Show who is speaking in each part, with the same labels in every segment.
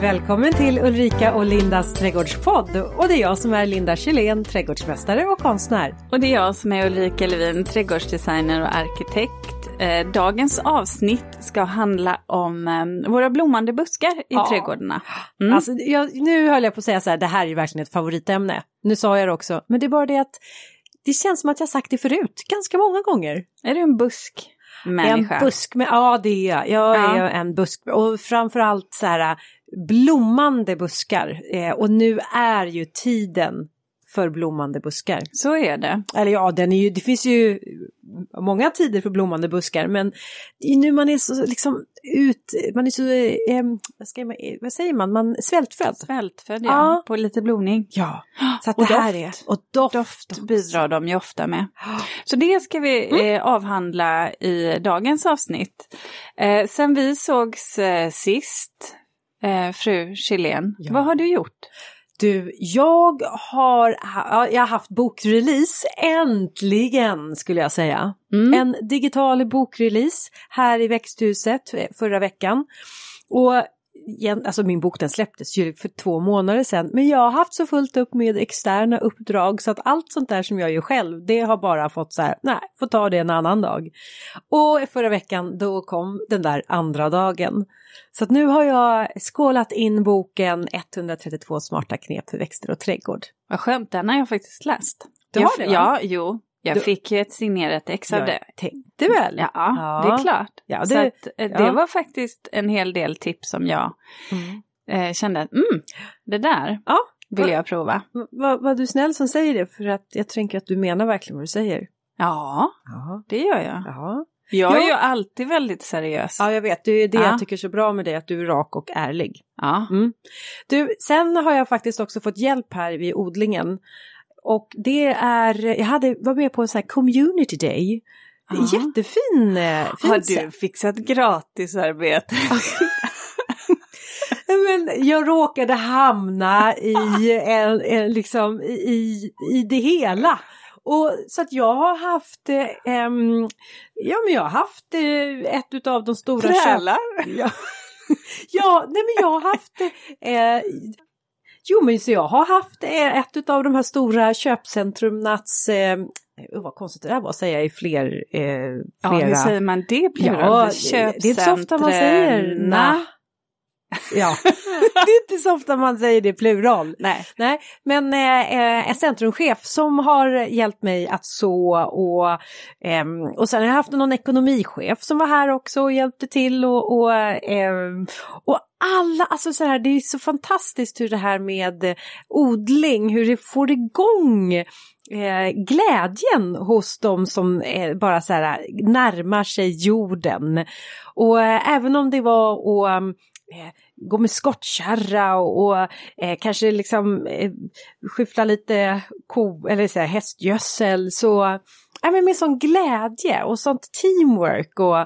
Speaker 1: Välkommen till Ulrika och Lindas trädgårdspodd. Och det är jag som är Linda Kjellén, trädgårdsmästare och konstnär.
Speaker 2: Och det är jag som är Ulrika Levin, trädgårdsdesigner och arkitekt. Eh, dagens avsnitt ska handla om eh, våra blommande buskar i ja. trädgårdarna.
Speaker 1: Mm. Alltså, jag, nu höll jag på att säga så här, det här är ju verkligen ett favoritämne. Nu sa jag det också, men det är bara det att det känns som att jag sagt det förut, ganska många gånger.
Speaker 2: Är du en busk? Människa.
Speaker 1: En busk, med, ja det är jag. Jag ja. är en busk och framförallt så här blommande buskar. Eh, och nu är ju tiden för blommande buskar.
Speaker 2: Så är det.
Speaker 1: Eller ja, den är ju, det finns ju många tider för blommande buskar men nu man är så liksom ut, man är så, eh, vad, ska man, vad säger man, man svältfödd.
Speaker 2: Svältfödd ja, ja. på lite blomning.
Speaker 1: Ja,
Speaker 2: så att och det doft. här är, och doft, doft bidrar de ju ofta med. Så det ska vi mm. eh, avhandla i dagens avsnitt. Eh, sen vi sågs eh, sist, eh, fru Kjellén, ja. vad har du gjort?
Speaker 1: Du, jag har, jag har haft bokrelease, äntligen skulle jag säga. Mm. En digital bokrelease här i växthuset förra veckan. Och alltså min bok den släpptes ju för två månader sedan, men jag har haft så fullt upp med externa uppdrag så att allt sånt där som jag gör själv, det har bara fått så här, nej, får ta det en annan dag. Och förra veckan då kom den där andra dagen. Så att nu har jag skålat in boken 132 smarta knep för växter och trädgård.
Speaker 2: Vad skönt, den har jag faktiskt läst.
Speaker 1: Du har det? Va?
Speaker 2: Ja, jo. Jag du... fick ju ett signerat ex av det.
Speaker 1: Tänkte väl?
Speaker 2: Ja, ja, det är klart. Ja, det, Så att, eh, det ja. var faktiskt en hel del tips som jag mm. eh, kände att mm, det där ja. vill jag prova.
Speaker 1: Vad va, du snäll som säger det för att jag tänker att du menar verkligen vad du säger.
Speaker 2: Ja, ja. det gör jag. Ja. Jag är ju alltid väldigt seriös.
Speaker 1: Ja, jag vet. Det är det ja. jag tycker är så bra med dig, att du är rak och ärlig.
Speaker 2: Ja.
Speaker 1: Mm. Du, sen har jag faktiskt också fått hjälp här vid odlingen. Och det är, jag hade, var med på en sån här community day. Ja. Jättefin.
Speaker 2: Eh, har du fixat gratisarbete?
Speaker 1: Men jag råkade hamna i, en, en, liksom, i, i det hela. Och så att jag har haft, eh, ja men jag har haft eh, ett av de stora...
Speaker 2: Trälar?
Speaker 1: Ja. ja, nej men jag har haft, eh, jo men så jag har haft eh, ett av de här stora köpcentrumnats eh, Oh, vad konstigt det där var att säga i fler... Eh, flera... Ja,
Speaker 2: hur säger man det?
Speaker 1: Ja, det är inte så ofta man säger na. Ja, det är inte så ofta man säger det plural.
Speaker 2: Nej.
Speaker 1: Nej. Men eh, eh, en centrumchef som har hjälpt mig att så och, eh, och sen har jag haft någon ekonomichef som var här också och hjälpte till och, och, eh, och alla, alltså så här, det är så fantastiskt hur det här med odling, hur det får igång eh, glädjen hos dem som eh, bara så här närmar sig jorden. Och eh, även om det var att eh, Eh, gå med skottkärra och, och eh, kanske liksom eh, skyffla lite ko eller så här, hästgödsel så ja, men med sån glädje och sånt teamwork och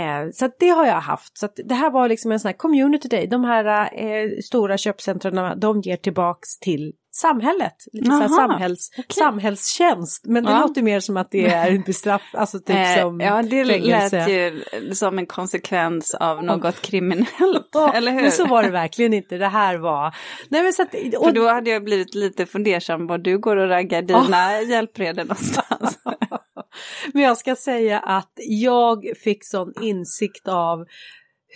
Speaker 1: eh, så att det har jag haft. Så att det här var liksom en sån här community day. De här eh, stora köpcentren de ger tillbaks till samhället. Lite Aha, samhälls, okay. Samhällstjänst. Men det ja. låter mer som att det är bestraff, alltså typ eh, som
Speaker 2: Ja, det fängelse. lät ju som en konsekvens av något kriminellt, oh, eller hur?
Speaker 1: Men så var det verkligen inte, det här var...
Speaker 2: Nej, men så att, och... För då hade jag blivit lite fundersam var du går och raggar dina oh. hjälpredor någonstans.
Speaker 1: men jag ska säga att jag fick sån insikt av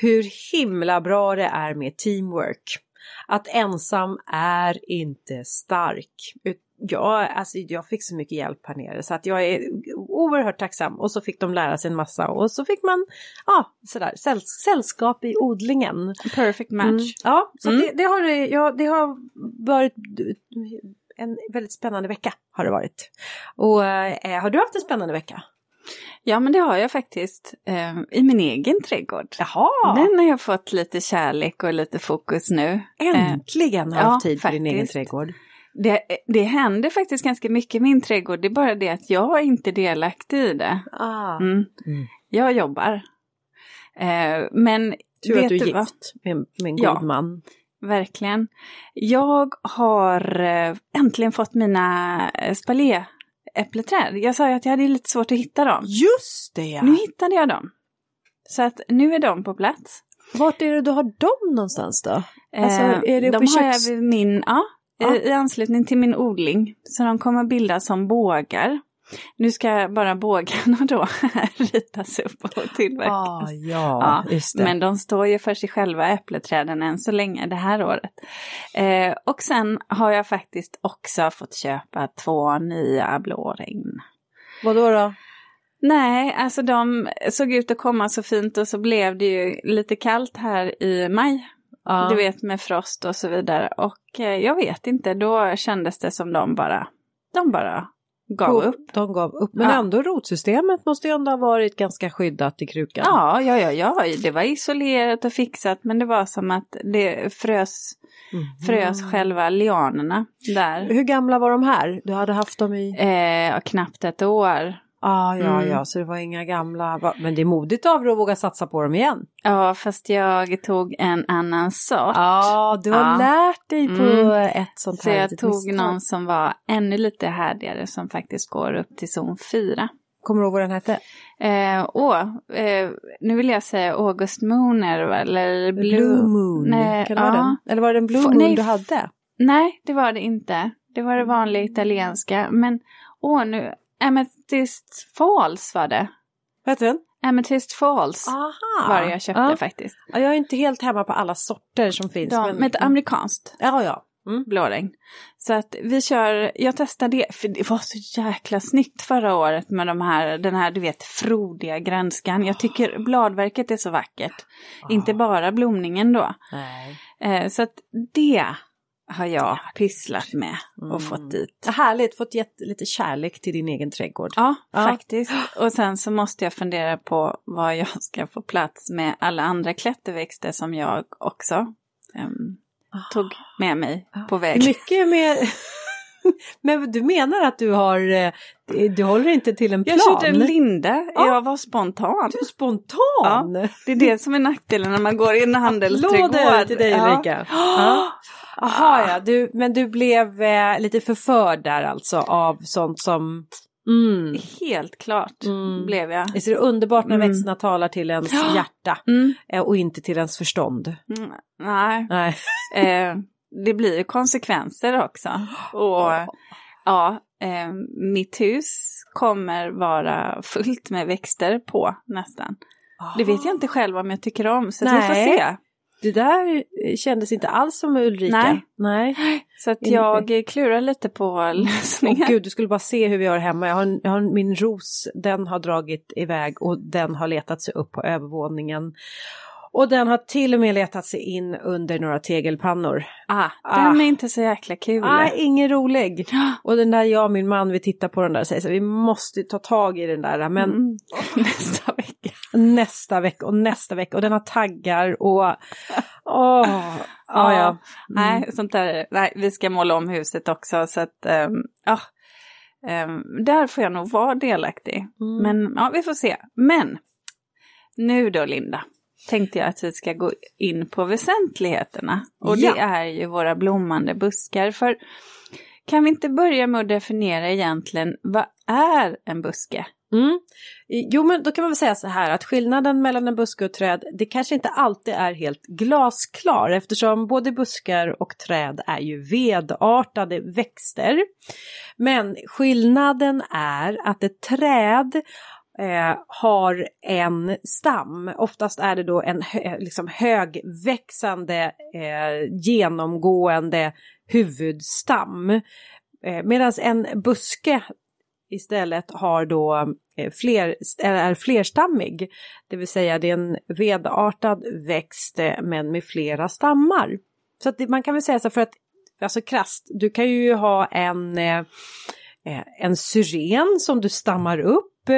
Speaker 1: hur himla bra det är med teamwork att ensam är inte stark. Ja, alltså jag fick så mycket hjälp här nere så att jag är oerhört tacksam och så fick de lära sig en massa och så fick man ja, sådär, säll sällskap i odlingen.
Speaker 2: Perfect match. Mm,
Speaker 1: ja, så mm. det, det, har, ja, det har varit en väldigt spännande vecka har det varit. Och eh, har du haft en spännande vecka?
Speaker 2: Ja men det har jag faktiskt eh, i min egen trädgård.
Speaker 1: Jaha!
Speaker 2: Den har jag fått lite kärlek och lite fokus nu.
Speaker 1: Äntligen har du haft tid för din egen trädgård.
Speaker 2: Det, det händer faktiskt ganska mycket i min trädgård, det är bara det att jag är inte delaktig i det.
Speaker 1: Ah.
Speaker 2: Mm. Mm. Jag jobbar. Eh, men
Speaker 1: Tur att du är gift med, med en god ja, man.
Speaker 2: Verkligen. Jag har eh, äntligen fått mina eh, spalé äppleträd. Jag sa ju att jag hade lite svårt att hitta dem.
Speaker 1: Just det ja!
Speaker 2: Nu hittade jag dem. Så att nu är de på plats.
Speaker 1: Vart är det du har dem någonstans då? Alltså, är det
Speaker 2: de har jag vid min, ja,
Speaker 1: Ja.
Speaker 2: I, anslutning till min odling. Så de kommer bildas som bågar. Nu ska bara bågarna då ritas upp och tillverkas.
Speaker 1: Ah, ja, just det.
Speaker 2: Men de står ju för sig själva, äppleträden, än så länge det här året. Eh, och sen har jag faktiskt också fått köpa två nya blåregn.
Speaker 1: Vadå då?
Speaker 2: Nej, alltså de såg ut att komma så fint och så blev det ju lite kallt här i maj.
Speaker 1: Ja.
Speaker 2: Du vet med frost och så vidare. Och eh, jag vet inte, då kändes det som de bara, de bara gav upp.
Speaker 1: De gav upp. Men
Speaker 2: Ja.
Speaker 1: ändå rotsystemet måste ju ändå ha varit ganska skyddat i krukan.
Speaker 2: Ja, ja, ja, ja, det var isolerat och fixat men det var som att det frös,
Speaker 1: Mhm.
Speaker 2: frös själva lianerna där.
Speaker 1: Hur gamla var de här? Du hade haft dem i...
Speaker 2: Eh, knappt ett år.
Speaker 1: Ah, ja,
Speaker 2: Mm.
Speaker 1: ja, så det var inga gamla. Men det är modigt av dig att våga satsa på dem igen.
Speaker 2: Ja, fast jag tog en annan sort.
Speaker 1: Ja, du har
Speaker 2: Ja.
Speaker 1: lärt dig på
Speaker 2: Mm.
Speaker 1: ett sånt
Speaker 2: Så
Speaker 1: här
Speaker 2: jag
Speaker 1: litet
Speaker 2: tog
Speaker 1: misstag.
Speaker 2: någon som var ännu lite härdigare som faktiskt går upp till zon 4.
Speaker 1: Kommer du ihåg vad den hette?
Speaker 2: Eh, åh, eh, nu vill jag säga August Moon är det väl? Eller Blue,
Speaker 1: Blue Moon.
Speaker 2: Nej,
Speaker 1: kan det vara
Speaker 2: ja.
Speaker 1: den? Eller var det en Blue
Speaker 2: Få-
Speaker 1: Moon
Speaker 2: nej,
Speaker 1: du
Speaker 2: f-
Speaker 1: hade?
Speaker 2: Nej, det var det inte. Det var det vanliga italienska. Men åh, nu, Amethyst Falls var det.
Speaker 1: Vad hette den?
Speaker 2: Amethyst Falls
Speaker 1: Aha.
Speaker 2: var det jag köpte
Speaker 1: ja.
Speaker 2: faktiskt.
Speaker 1: Ja, jag är inte helt hemma på alla sorter som finns.
Speaker 2: De,
Speaker 1: men...
Speaker 2: Med ett amerikanskt
Speaker 1: Ja, ja. Mm.
Speaker 2: blåregn. Så att vi kör, jag testade det, för det var så jäkla snyggt förra året med de här, den här du vet frodiga grönskan. Jag tycker bladverket är så vackert. Inte bara blomningen då.
Speaker 1: Nej.
Speaker 2: Eh, så att det har jag pysslat med och
Speaker 1: Mm.
Speaker 2: fått dit.
Speaker 1: Härligt, fått gett lite kärlek till din egen trädgård.
Speaker 2: Ja,
Speaker 1: Ja.
Speaker 2: faktiskt. Och sen så måste jag fundera på vad jag ska få plats med alla andra klätterväxter som jag också ehm, tog med mig på väg.
Speaker 1: Mycket mer... Men du menar att du har... eh, Du håller inte till en plan?
Speaker 2: Jag körde en linda,
Speaker 1: Ja.
Speaker 2: jag var spontan.
Speaker 1: Du är spontan!
Speaker 2: Det är det som är nackdelen när man går i en handelsträdgård.
Speaker 1: Applåder till dig
Speaker 2: Ja.
Speaker 1: Ulrika. Ja. Jaha ja, du, men du blev eh, lite förförd där alltså av sånt som... Mm.
Speaker 2: Helt klart
Speaker 1: Mm.
Speaker 2: blev jag.
Speaker 1: Visst är det underbart när
Speaker 2: Mm.
Speaker 1: växterna talar till ens
Speaker 2: Ja.
Speaker 1: hjärta
Speaker 2: Mm.
Speaker 1: eh, och inte till ens förstånd?
Speaker 2: Mm. Nej,
Speaker 1: Nej.
Speaker 2: eh, det blir ju konsekvenser också. Och ja, eh, mitt hus kommer vara fullt med växter på nästan. Det vet jag inte själv om jag tycker om, så vi får se.
Speaker 1: Det där kändes inte alls som Ulrika.
Speaker 2: Nej.
Speaker 1: Nej.
Speaker 2: Så att jag klurar lite på
Speaker 1: Åh
Speaker 2: lösningen.
Speaker 1: gud, du skulle bara se hur vi har hemma. Jag har, jag har min ros, den har dragit iväg och den har letat sig upp på övervåningen. Och den har till och med letat sig in under några tegelpannor.
Speaker 2: Ah,
Speaker 1: Ah.
Speaker 2: den är inte så jäkla kul.
Speaker 1: Nej, ingen rolig. Och den där, jag och min man, vi tittar på den där och säger så vi måste ta tag i den där. Men
Speaker 2: Mm. Nästa vecka.
Speaker 1: nästa vecka och nästa vecka och den har taggar och... Åh, ja, ja. Mm.
Speaker 2: Nej, sånt där. Nej, vi ska måla om huset också så att ehm, ja. Ehm, där får jag nog vara delaktig.
Speaker 1: Mm.
Speaker 2: Men ja, vi får se. Men nu då Linda, tänkte jag att vi ska gå in på väsentligheterna. Och
Speaker 1: Ja.
Speaker 2: det är ju våra blommande buskar. För kan vi inte börja med att definiera egentligen vad är en buske?
Speaker 1: Mm. Jo men då kan man väl säga så här att skillnaden mellan en buske och träd det kanske inte alltid är helt glasklar eftersom både buskar och träd är ju vedartade växter. Men skillnaden är att ett träd eh, har en stam. Oftast är det då en hö, eh, liksom högväxande eh, genomgående huvudstam. Eh, Medan en buske istället har då eh, fler, eh, är flerstammig. Det vill säga det är en vedartad växt men med flera stammar. Så att det, man kan väl säga så för att, alltså krasst, du kan ju ha en, eh, en syren som du stammar upp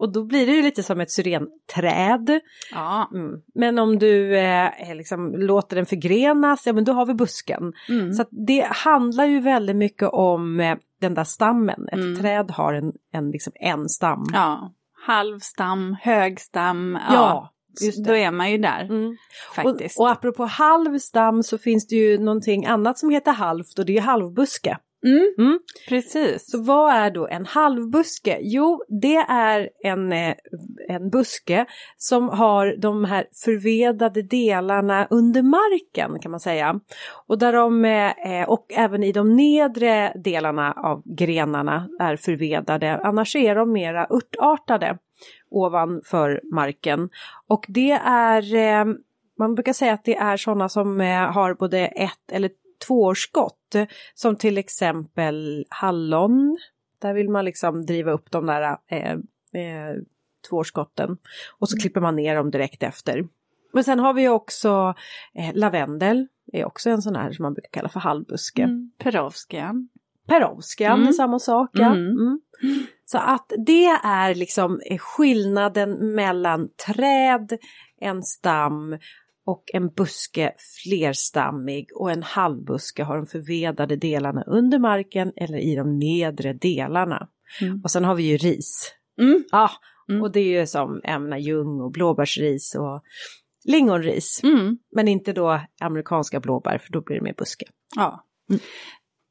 Speaker 1: och då blir det ju lite som ett syrenträd.
Speaker 2: Ja.
Speaker 1: Mm. Men om du eh, liksom låter den förgrenas, ja men då har vi busken.
Speaker 2: Mm.
Speaker 1: Så det handlar ju väldigt mycket om eh, den där stammen. Ett
Speaker 2: Mm.
Speaker 1: träd har en, en, liksom en stam.
Speaker 2: ja. Halvstam, högstam. Ja,
Speaker 1: Ja, just det.
Speaker 2: Då är man ju där
Speaker 1: Mm.
Speaker 2: faktiskt.
Speaker 1: Och, och apropå halv stam så finns det ju någonting annat som heter halvt och det är halvbuske.
Speaker 2: Mm, mm. Precis.
Speaker 1: Så vad är då en halvbuske? Jo, det är en, eh, en buske som har de här förvedade delarna under marken kan man säga. Och där de, eh, och även i de nedre delarna av grenarna är förvedade, annars är de mera örtartade ovanför marken. Och det är, eh, man brukar säga att det är sådana som har både ett eller tvåårsskott. Som till exempel hallon. Där vill man liksom driva upp de där eh, eh, tvåårsskotten. Och så mm. klipper man ner dem direkt efter. Men sen har vi också eh, lavendel. är också en sån här som man brukar kalla för halvbuske. Mm.
Speaker 2: Perovskian.
Speaker 1: Perovskian, mm. samma sak ja. Mm. mm. Så att det är liksom skillnaden mellan träd, en stam och en buske flerstammig och en halvbuske har de förvedade delarna under marken eller i de nedre delarna. Mm. Och sen har vi ju ris. Mm. Ja, mm. och det är ju som ämna ljung och blåbärsris och lingonris. Mm. Men inte då amerikanska blåbär för då blir det mer buske.
Speaker 2: Ja. Mm.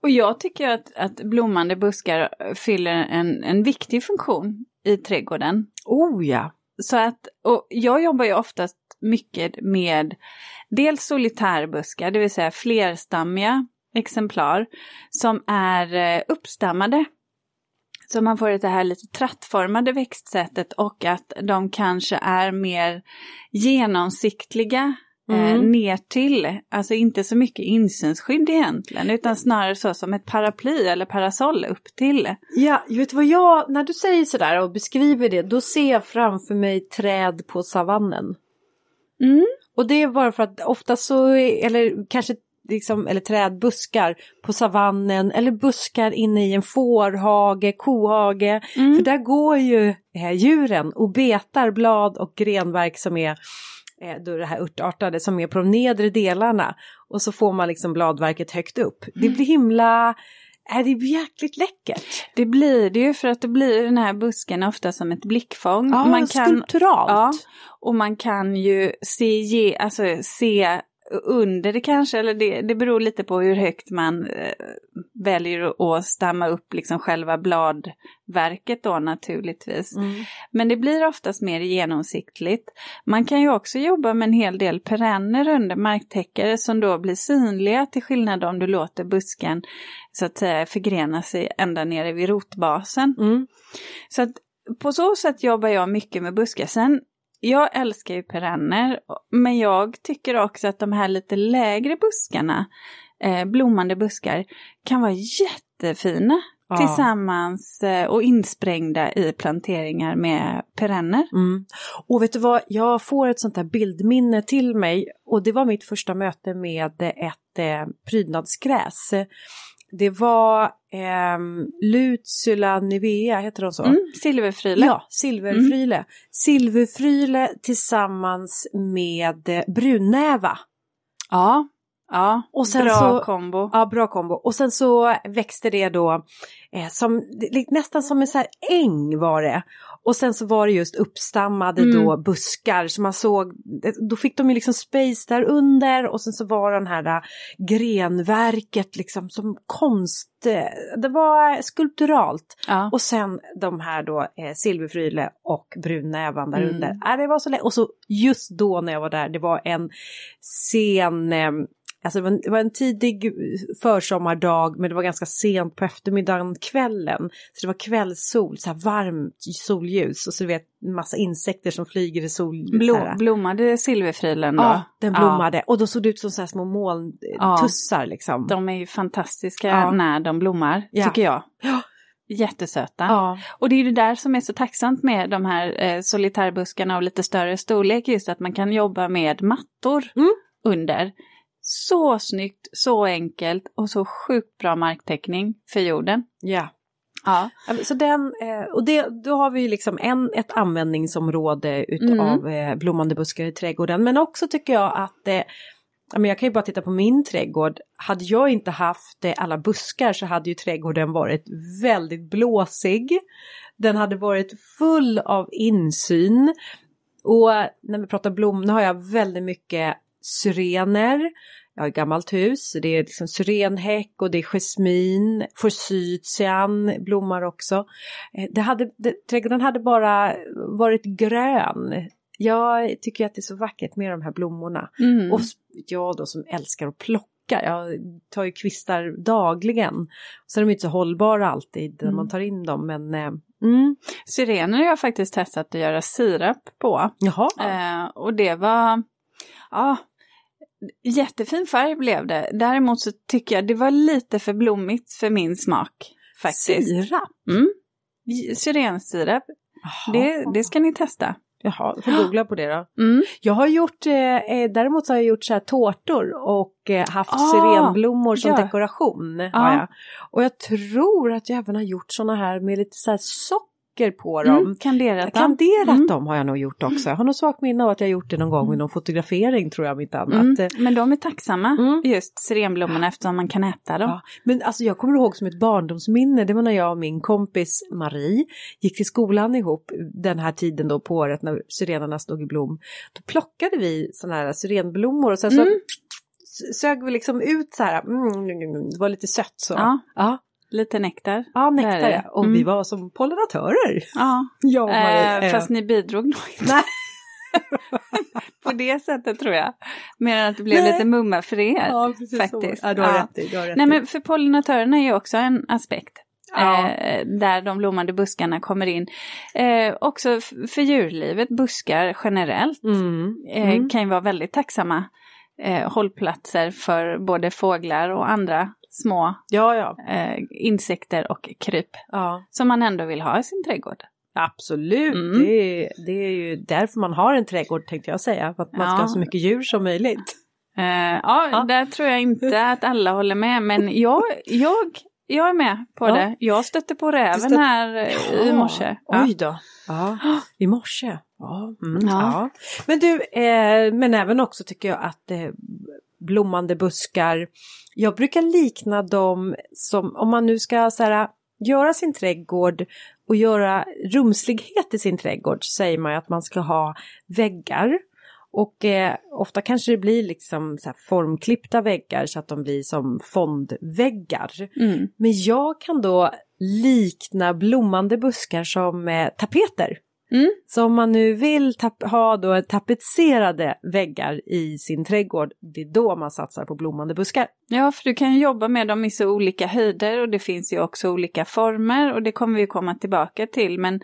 Speaker 2: Och jag tycker att, att blommande buskar fyller en, en viktig funktion i trädgården.
Speaker 1: Oh ja!
Speaker 2: Så att, och jag jobbar ju oftast mycket med dels solitärbuskar, det vill säga flerstammiga exemplar som är eh, uppstammade. Så man får det här lite trattformade växtsättet och att de kanske är mer genomsiktliga eh, mm. eh, ner till, alltså inte så mycket insynsskydd egentligen, utan snarare så som ett paraply eller parasoll upp till.
Speaker 1: Ja, vet vad jag, när du säger sådär och beskriver det, då ser jag framför mig träd på savannen. Mm. Och det är bara för att ofta så, eller kanske liksom, eller trädbuskar på savannen eller buskar inne i en fårhage, kohage. Mm. För där går ju eh, djuren och betar blad och grenverk som är eh, då det här örtartade som är på de nedre delarna. Och så får man liksom bladverket högt upp. Det blir himla är det jäkligt läckert.
Speaker 2: Det blir det ju för att det blir den här busken ofta som ett blickfång.
Speaker 1: Ja, man kan, skulpturalt. Ja,
Speaker 2: och man kan ju se, ge, alltså, se under det kanske, eller det, det beror lite på hur högt man eh, väljer att stamma upp liksom själva bladverket då naturligtvis. Mm. Men det blir oftast mer genomsiktligt. Man kan ju också jobba med en hel del perenner under marktäckare som då blir synliga till skillnad om du låter busken så att säga förgrena sig ända nere vid rotbasen. Mm. Så att på så sätt jobbar jag mycket med buskar. Sen jag älskar ju perenner, men jag tycker också att de här lite lägre buskarna, eh, blommande buskar, kan vara jättefina ja. tillsammans eh, och insprängda i planteringar med perenner.
Speaker 1: Mm. Och vet du vad, jag får ett sånt här bildminne till mig och det var mitt första möte med ett eh, prydnadsgräs det var eh, Lutsula nivea, heter de så?
Speaker 2: Mm, silverfryle.
Speaker 1: Ja, silverfryle. Mm. Silverfryle tillsammans med brunnäva.
Speaker 2: Ja, ja och sen bra så, kombo.
Speaker 1: Ja, bra kombo. Och sen så växte det då eh, som, nästan som en så här äng var det. Och sen så var det just uppstammade mm. då buskar så man såg, då fick de ju liksom space där under och sen så var den här äh, grenverket liksom som konst, äh, det var skulpturalt. Ja. Och sen de här då eh, silverfryle och brunnävan där mm. under. Äh, det var så lätt. Och så just då när jag var där, det var en sen eh, Alltså det var, en, det var en tidig försommardag men det var ganska sent på eftermiddagen, kvällen. Så det var kvällssol, så här varmt solljus och så du vet massa insekter som flyger i sol.
Speaker 2: Blom, blommade silverfrilen då?
Speaker 1: Ja, den blommade. Ja. Och då såg det ut som så här små molntussar ja. liksom.
Speaker 2: De är ju fantastiska ja. när de blommar, tycker jag. Ja. Jättesöta. Ja. Och det är det där som är så tacksamt med de här eh, solitärbuskarna av lite större storlek, just att man kan jobba med mattor mm. under. Så snyggt, så enkelt och så sjukt bra marktäckning för jorden.
Speaker 1: Ja. Ja. Så den, eh, och det, då har vi liksom en, ett användningsområde utav mm. blommande buskar i trädgården. Men också tycker jag att eh, jag kan ju bara titta på min trädgård. Hade jag inte haft alla buskar så hade ju trädgården varit väldigt blåsig. Den hade varit full av insyn. Och när vi pratar blommor har jag väldigt mycket syrener, jag har ett gammalt hus, det är liksom syrenhäck och det är jasmin, forsytian blommar också. Eh, det hade, det, trädgården hade bara varit grön. Jag tycker att det är så vackert med de här blommorna.
Speaker 2: Mm.
Speaker 1: Och jag då som älskar att plocka, jag tar ju kvistar dagligen. Så är de inte så hållbara alltid när
Speaker 2: Mm.
Speaker 1: man tar in dem men eh, mm.
Speaker 2: Syrener har jag faktiskt testat att göra sirap på.
Speaker 1: Jaha.
Speaker 2: Eh, och det var, ja, jättefin färg blev det. Däremot så tycker jag det var lite för blommigt för min smak. Faktiskt.
Speaker 1: Sirap?
Speaker 2: Mm. Syrensirap, det, det ska ni testa.
Speaker 1: Jaha, får googla på det då.
Speaker 2: Mm.
Speaker 1: Jag har gjort, eh, eh, däremot har jag gjort så här tårtor och eh, haft
Speaker 2: Ah,
Speaker 1: syrenblommor som
Speaker 2: ja.
Speaker 1: dekoration. Jag. Och jag tror att jag även har gjort såna här med lite så här socker på dem.
Speaker 2: Mm. Kanderat dem.
Speaker 1: Kanderat
Speaker 2: Mm.
Speaker 1: dem har jag nog gjort också. Jag har nog svagt minne av att jag gjort det någon gång vid någon fotografering tror jag om inte annat.
Speaker 2: Mm. Men de är tacksamma,
Speaker 1: Mm.
Speaker 2: just syrenblommorna eftersom man kan äta dem.
Speaker 1: Ja, men alltså jag kommer ihåg som ett barndomsminne, det var när jag och min kompis Marie gick till skolan ihop den här tiden då på året när syrenerna stod i blom. Då plockade vi sådana här syrenblommor och sen så
Speaker 2: Mm.
Speaker 1: sög vi liksom ut så här, mm, det var lite sött så.
Speaker 2: Ja.
Speaker 1: ja,
Speaker 2: Lite nektar.
Speaker 1: ja nektar ja. Och
Speaker 2: Mm.
Speaker 1: vi var som pollinatörer.
Speaker 2: Ja,
Speaker 1: Marie,
Speaker 2: eh,
Speaker 1: eh,
Speaker 2: fast ni bidrog nog inte på det sättet tror jag. Mer än att det blev
Speaker 1: Nej.
Speaker 2: lite mumma för er.
Speaker 1: Ja, precis
Speaker 2: faktiskt.
Speaker 1: Så. Ja, du har
Speaker 2: Ja.
Speaker 1: rätt i, du har rätt
Speaker 2: Nej
Speaker 1: i.
Speaker 2: men för pollinatörerna är ju också en aspekt.
Speaker 1: Ja.
Speaker 2: Eh, där de blommande buskarna kommer in. Eh, också för djurlivet, buskar generellt
Speaker 1: Mm.
Speaker 2: eh,
Speaker 1: Mm.
Speaker 2: kan ju vara väldigt tacksamma eh, hållplatser för både fåglar och andra små
Speaker 1: Ja, ja.
Speaker 2: eh, insekter och kryp.
Speaker 1: ja.
Speaker 2: Som man ändå vill ha i sin trädgård.
Speaker 1: Absolut,
Speaker 2: Mm.
Speaker 1: det, är, det är ju därför man har en trädgård tänkte jag säga. För att man ska ha så mycket djur som möjligt.
Speaker 2: Eh, ja, där tror jag inte att alla håller med, men jag, jag, jag är med på det. Jag stötte på räven
Speaker 1: stötte-
Speaker 2: här eh, i morse.
Speaker 1: Oj då. Ja, i morse. Ja. Mm,
Speaker 2: Ja.
Speaker 1: ja. Men du, eh, men även också tycker jag att eh, blommande buskar, jag brukar likna dem som, om man nu ska så här, göra sin trädgård och göra rumslighet i sin trädgård så säger man ju att man ska ha väggar. Och eh, ofta kanske det blir liksom så formklippta väggar så att de blir som fondväggar.
Speaker 2: Mm.
Speaker 1: Men jag kan då likna blommande buskar som eh, tapeter.
Speaker 2: Mm.
Speaker 1: Så om man nu vill ha då tapetserade väggar i sin trädgård, det är då man satsar på blommande buskar.
Speaker 2: Ja, för du kan ju jobba med dem i så olika höjder och det finns ju också olika former och det kommer vi komma tillbaka till. Men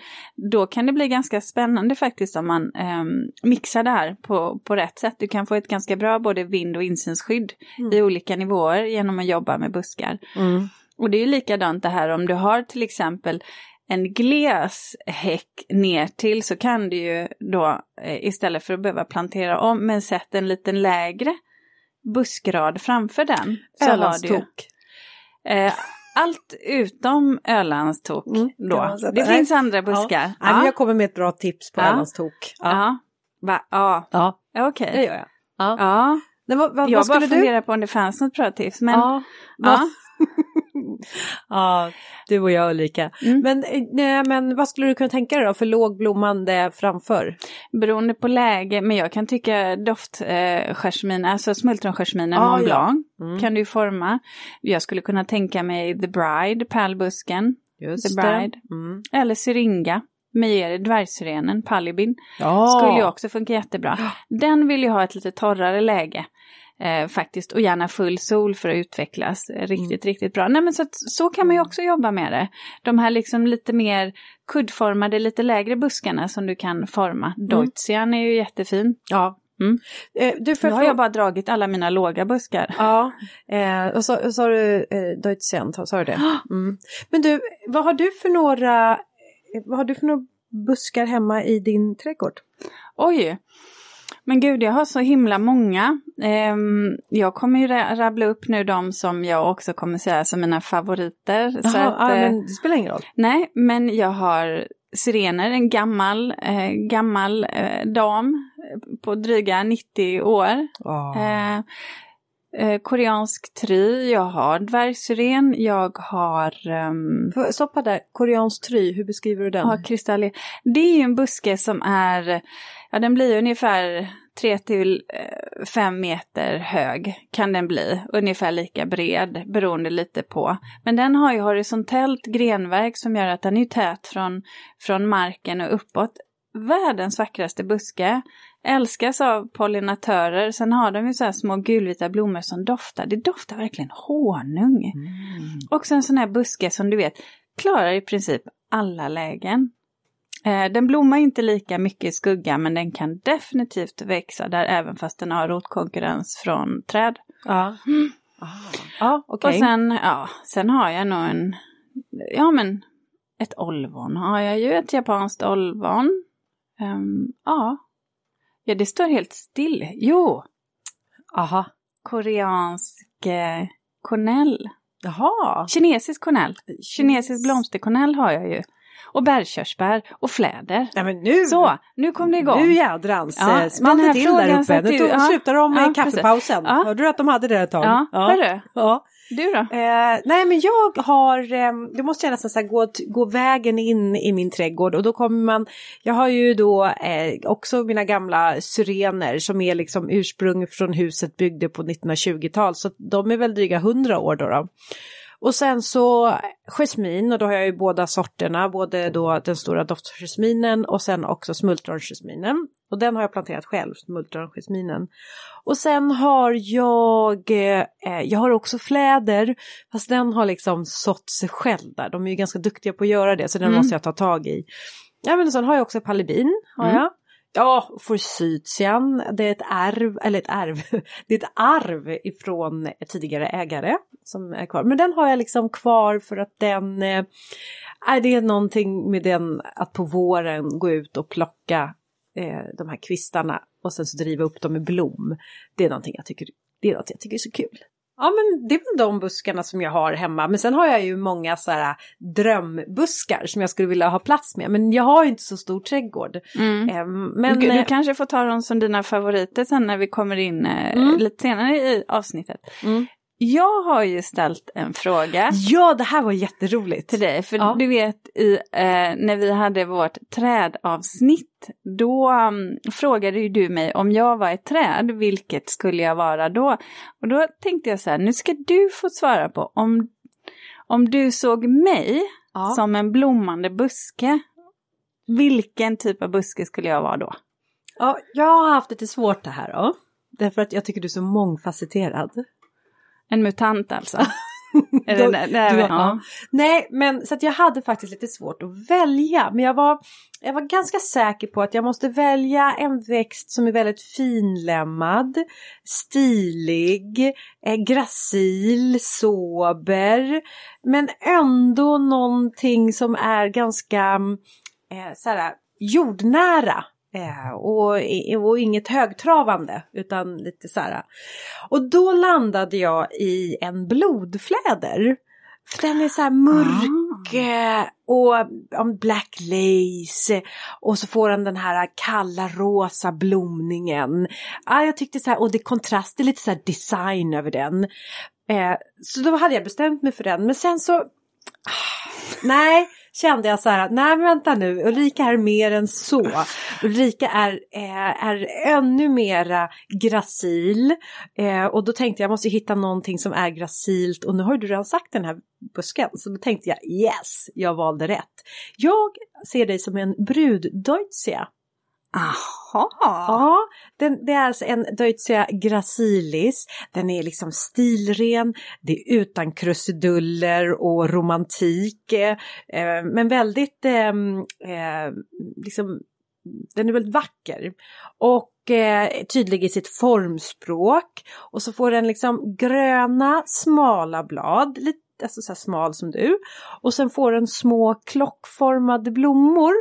Speaker 2: då kan det bli ganska spännande faktiskt om man ehm, mixar det här på, på rätt sätt. Du kan få ett ganska bra både vind och insynsskydd
Speaker 1: Mm.
Speaker 2: i olika nivåer genom att jobba med buskar. Och det är ju likadant det här om du har till exempel en gles häck ner till så kan du ju då eh, istället för att behöva plantera om men sätt en liten lägre buskrad framför den.
Speaker 1: Ölandstok.
Speaker 2: eh, allt utom Ölandstok
Speaker 1: Mm,
Speaker 2: då.
Speaker 1: sätta.
Speaker 2: Det
Speaker 1: Nej.
Speaker 2: finns andra buskar.
Speaker 1: Ja. Nej, men jag kommer med ett bra tips på
Speaker 2: Ja.
Speaker 1: Ölandstok. Ja,
Speaker 2: ja. Va? ja.
Speaker 1: ja
Speaker 2: okej.
Speaker 1: det gör jag. Ja.
Speaker 2: Ja.
Speaker 1: Men vad,
Speaker 2: Jag
Speaker 1: vad
Speaker 2: bara funderar på om det fanns något bra tips. Men,
Speaker 1: Ja.
Speaker 2: ja.
Speaker 1: ja, du och jag Ulrika.
Speaker 2: Mm.
Speaker 1: Men, eh, nej, men vad skulle du kunna tänka dig då för lågblommande framför?
Speaker 2: Beroende på läge, men jag kan tycka doftgersmin, alltså smultrongersminen
Speaker 1: Ah,
Speaker 2: Mont
Speaker 1: ja.
Speaker 2: Blanc
Speaker 1: Mm.
Speaker 2: kan du forma. Jag skulle kunna tänka mig The Bride, pärlbusken,
Speaker 1: Just
Speaker 2: The Bride.
Speaker 1: Mm.
Speaker 2: eller syringa. Meieri, dvärgsyrenen, Palibin,
Speaker 1: Ja.
Speaker 2: skulle ju också funka jättebra. Den vill ju ha ett lite torrare läge. Eh, faktiskt, och gärna full sol för att utvecklas riktigt, riktigt bra. Nej men så, att, så kan man ju också jobba med det. De här liksom lite mer kuddformade, lite lägre buskarna som du kan forma. Deutzian är ju jättefin.
Speaker 1: Ja.
Speaker 2: Mm.
Speaker 1: Eh, du,
Speaker 2: Nu har jag bara dragit alla mina låga buskar.
Speaker 1: Ja, eh, och så sa du eh, Deutschen, sa du det? Mm. Men du, vad har du för några, vad har du för några buskar hemma i din trädgård?
Speaker 2: Oj! Men gud, jag har så himla många. Ehm, jag kommer ju ra- rabbla upp nu de som jag också kommer säga som mina favoriter. så
Speaker 1: Jaha,
Speaker 2: att,
Speaker 1: ja,
Speaker 2: eh,
Speaker 1: men det spelar ingen roll.
Speaker 2: Nej, men jag har Sirener, en gammal, eh, gammal eh, dam på dryga 90 år. Eh, eh, koreansk try, jag har dvärgsyren, jag har, ehm,
Speaker 1: Får jag Stoppa där, koreansk try, hur beskriver du den?
Speaker 2: har kristaller. Det är ju en buske som är, ja den blir ungefär 3 till fem meter hög kan den bli, ungefär lika bred beroende lite på. Men den har ju horisontellt grenverk som gör att den är tät från, från marken och uppåt. Världens vackraste buske, älskas av pollinatörer. Sen har de ju så här små gulvita blommor som doftar. Det doftar verkligen honung. Mm. Också en sån här buske som du vet klarar i princip alla lägen. Eh, den blommar inte lika mycket i skugga men den kan definitivt växa där även fast den har rotkonkurrens från träd.
Speaker 1: Ja.
Speaker 2: Mm.
Speaker 1: Ah. Ah, okay.
Speaker 2: Och sen, ja, sen har jag nog en, ja men ett olvon har jag ju, ett japanskt olvon. Um, ja. ja, det står helt still. Jo!
Speaker 1: Aha.
Speaker 2: Koreansk eh, kornell.
Speaker 1: Jaha.
Speaker 2: Kinesisk kornell. Kinesisk blomsterkornell har jag ju och bärkörsbär och fläder.
Speaker 1: Ja, men nu,
Speaker 2: så, nu kom det igång.
Speaker 1: Nu jädrans ja, small det till där uppe. Nu ja, slutar de med ja, kaffepausen. Ja. Hörde du att de hade det ett tag?
Speaker 2: Ja, ja. hörru.
Speaker 1: Ja.
Speaker 2: Du då?
Speaker 1: Eh, nej men jag har, eh, då måste jag nästan så gå, gå vägen in i min trädgård och då kommer man, jag har ju då eh, också mina gamla syrener som är liksom ursprung från huset byggde på 1920-tal så de är väl dryga 100 år då. då. Och sen så jasmin och då har jag ju båda sorterna, både då den stora doftjasminen och sen också smultronjasminen. Och den har jag planterat själv, smultronjasminen. Och sen har jag, eh, jag har också fläder, fast den har liksom sått sig själv där. De är ju ganska duktiga på att göra det så den mm. måste jag ta tag i. Ja men sen har jag också palibin, har mm. jag. Ja, forsytian, det är ett arv, eller ett arv, det är ett arv ifrån tidigare ägare som är kvar. Men den har jag liksom kvar för att den, äh, det är någonting med den att på våren gå ut och plocka eh, de här kvistarna och sen så driva upp dem i blom. Det är någonting jag tycker, det är något jag tycker är så kul. Ja men det är väl de buskarna som jag har hemma. Men sen har jag ju många så här drömbuskar som jag skulle vilja ha plats med. Men jag har ju inte så stor trädgård.
Speaker 2: Mm.
Speaker 1: Ehm,
Speaker 2: men, du, du, eh, kanske får ta dem som dina favoriter sen när vi kommer in eh, mm. lite senare i avsnittet.
Speaker 1: Mm.
Speaker 2: Jag har ju ställt en fråga.
Speaker 1: Ja, det här var jätteroligt.
Speaker 2: Till dig, för ja. du vet i, eh, när vi hade vårt trädavsnitt, då um, frågade ju du mig om jag var ett träd, vilket skulle jag vara då? Och då tänkte jag så här, nu ska du få svara på om, om du såg mig ja. som en blommande buske, vilken typ av buske skulle jag vara då?
Speaker 1: Ja, jag har haft lite svårt det här då. Därför att jag tycker du är så mångfacetterad.
Speaker 2: En mutant alltså?
Speaker 1: Det, nej, nej, ja. nej, men så att jag hade faktiskt lite svårt att välja. Men jag var, jag var ganska säker på att jag måste välja en växt som är väldigt finlämmad, stilig, eh, gracil, sober. Men ändå någonting som är ganska eh, såhär, jordnära. Eh, och, och inget högtravande utan lite så här. Och då landade jag i en blodfläder. För den är så här mörk ah. och um, black lace och så får den den här kalla rosa blomningen. Ah, jag tyckte så här, och det kontrast, det är lite så design över den. Eh, så då hade jag bestämt mig för den men sen så Nej, kände jag så här, nej men vänta nu, Ulrika är mer än så. Ulrika är, är, är ännu mera gracil. Eh, och då tänkte jag, jag måste hitta någonting som är gracilt och nu har du redan sagt den här busken. Så då tänkte jag, yes, jag valde rätt. Jag ser dig som en bruddeutzia.
Speaker 2: Aha!
Speaker 1: Ja, den, det är alltså en Deutzia gracilis. Den är liksom stilren, det är utan krusiduller och romantik. Eh, men väldigt, eh, eh, liksom, den är väldigt vacker. Och eh, tydlig i sitt formspråk. Och så får den liksom gröna smala blad, lite alltså så smal som du. Och sen får den små klockformade blommor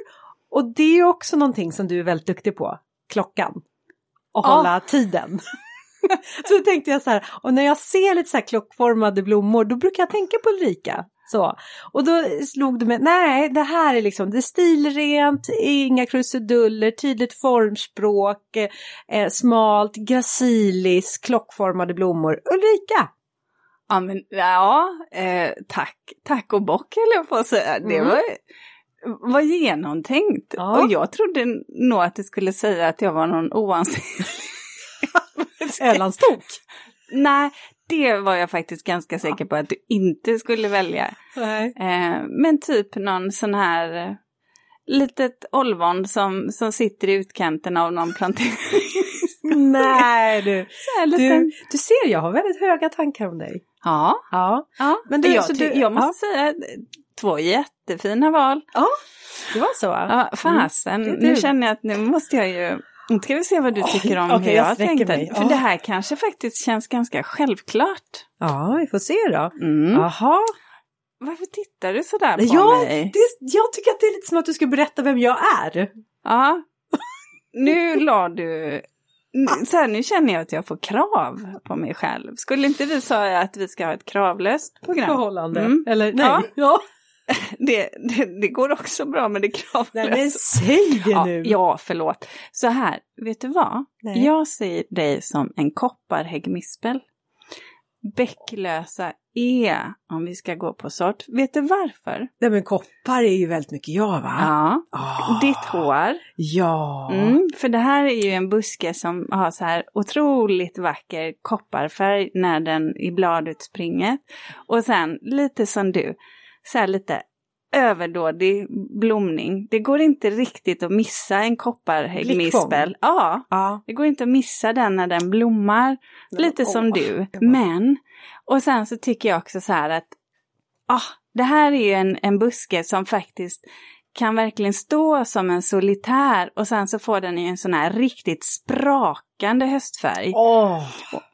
Speaker 1: och det är också någonting som du är väldigt duktig på, klockan. Och ja. hålla tiden. så då tänkte jag så här, och när jag ser lite så här klockformade blommor då brukar jag tänka på Ulrika. Så. Och då slog det mig, nej det här är liksom, det är stilrent, inga krusiduller, tydligt formspråk, eh, smalt, gracilis, klockformade blommor. Ulrika!
Speaker 2: Ja men ja, eh, tack, tack och bock höll jag på att säga. Det mm. Var genomtänkt. Ja. Och jag trodde nog att det skulle säga att jag var någon oansenlig
Speaker 1: Ölandstok?
Speaker 2: Nej, det var jag faktiskt ganska säker på att du inte skulle välja.
Speaker 1: Nej.
Speaker 2: Eh, men typ någon sån här eh, litet olvon som, som sitter i utkanten av någon plantering.
Speaker 1: Nej du. Du. Du ser, jag har väldigt höga tankar om dig.
Speaker 2: Ja,
Speaker 1: Ja,
Speaker 2: ja.
Speaker 1: Men du-
Speaker 2: jag,
Speaker 1: så du-
Speaker 2: jag måste säga två jättefina val.
Speaker 1: det var så?
Speaker 2: Ja, fasen.
Speaker 1: Det är
Speaker 2: Nu känner jag att nu måste jag ju... Nu ska vi se vad du tycker om
Speaker 1: okej,
Speaker 2: hur
Speaker 1: jag
Speaker 2: jag, tänkte.
Speaker 1: mig.
Speaker 2: För
Speaker 1: Ja.
Speaker 2: det här kanske faktiskt känns ganska självklart.
Speaker 1: Ja, vi får se då.
Speaker 2: Mm. Varför tittar du sådär på
Speaker 1: Ja,
Speaker 2: mig?
Speaker 1: det, jag tycker att det är lite som att du ska berätta vem jag är.
Speaker 2: Ja. Nu la du... nu- Så här, nu känner jag att jag får krav på mig själv. Skulle inte vi säga att vi ska ha ett kravlöst program?
Speaker 1: Förhållande.
Speaker 2: Mm.
Speaker 1: Eller nej.
Speaker 2: Ja.
Speaker 1: Ja.
Speaker 2: Det, det, det går också bra med det kravlösa.
Speaker 1: Nej men säg det
Speaker 2: ja,
Speaker 1: nu.
Speaker 2: ja, förlåt. Så här, vet du vad?
Speaker 1: Nej.
Speaker 2: Jag ser dig som en kopparhäggmispel. Bäcklösa E, om vi ska gå på sort. Vet du varför?
Speaker 1: Nej men koppar är ju väldigt mycket jag va?
Speaker 2: Ja.
Speaker 1: Ah.
Speaker 2: Ditt hår.
Speaker 1: Ja.
Speaker 2: Mm, för det här är ju en buske som har så här otroligt vacker kopparfärg när den i bladutspringet. Och sen lite som du, så här lite överdådig blomning. Det går inte riktigt att missa en kopparhäggmispel. Ja,
Speaker 1: Ja.
Speaker 2: det går inte att missa den när den blommar.
Speaker 1: Men,
Speaker 2: Lite
Speaker 1: åh,
Speaker 2: som du. Men, och sen så tycker jag också så här att ah, det här är ju en, en buske som faktiskt kan verkligen stå som en solitär och sen så får den ju en sån här riktigt sprakande höstfärg.
Speaker 1: Åh.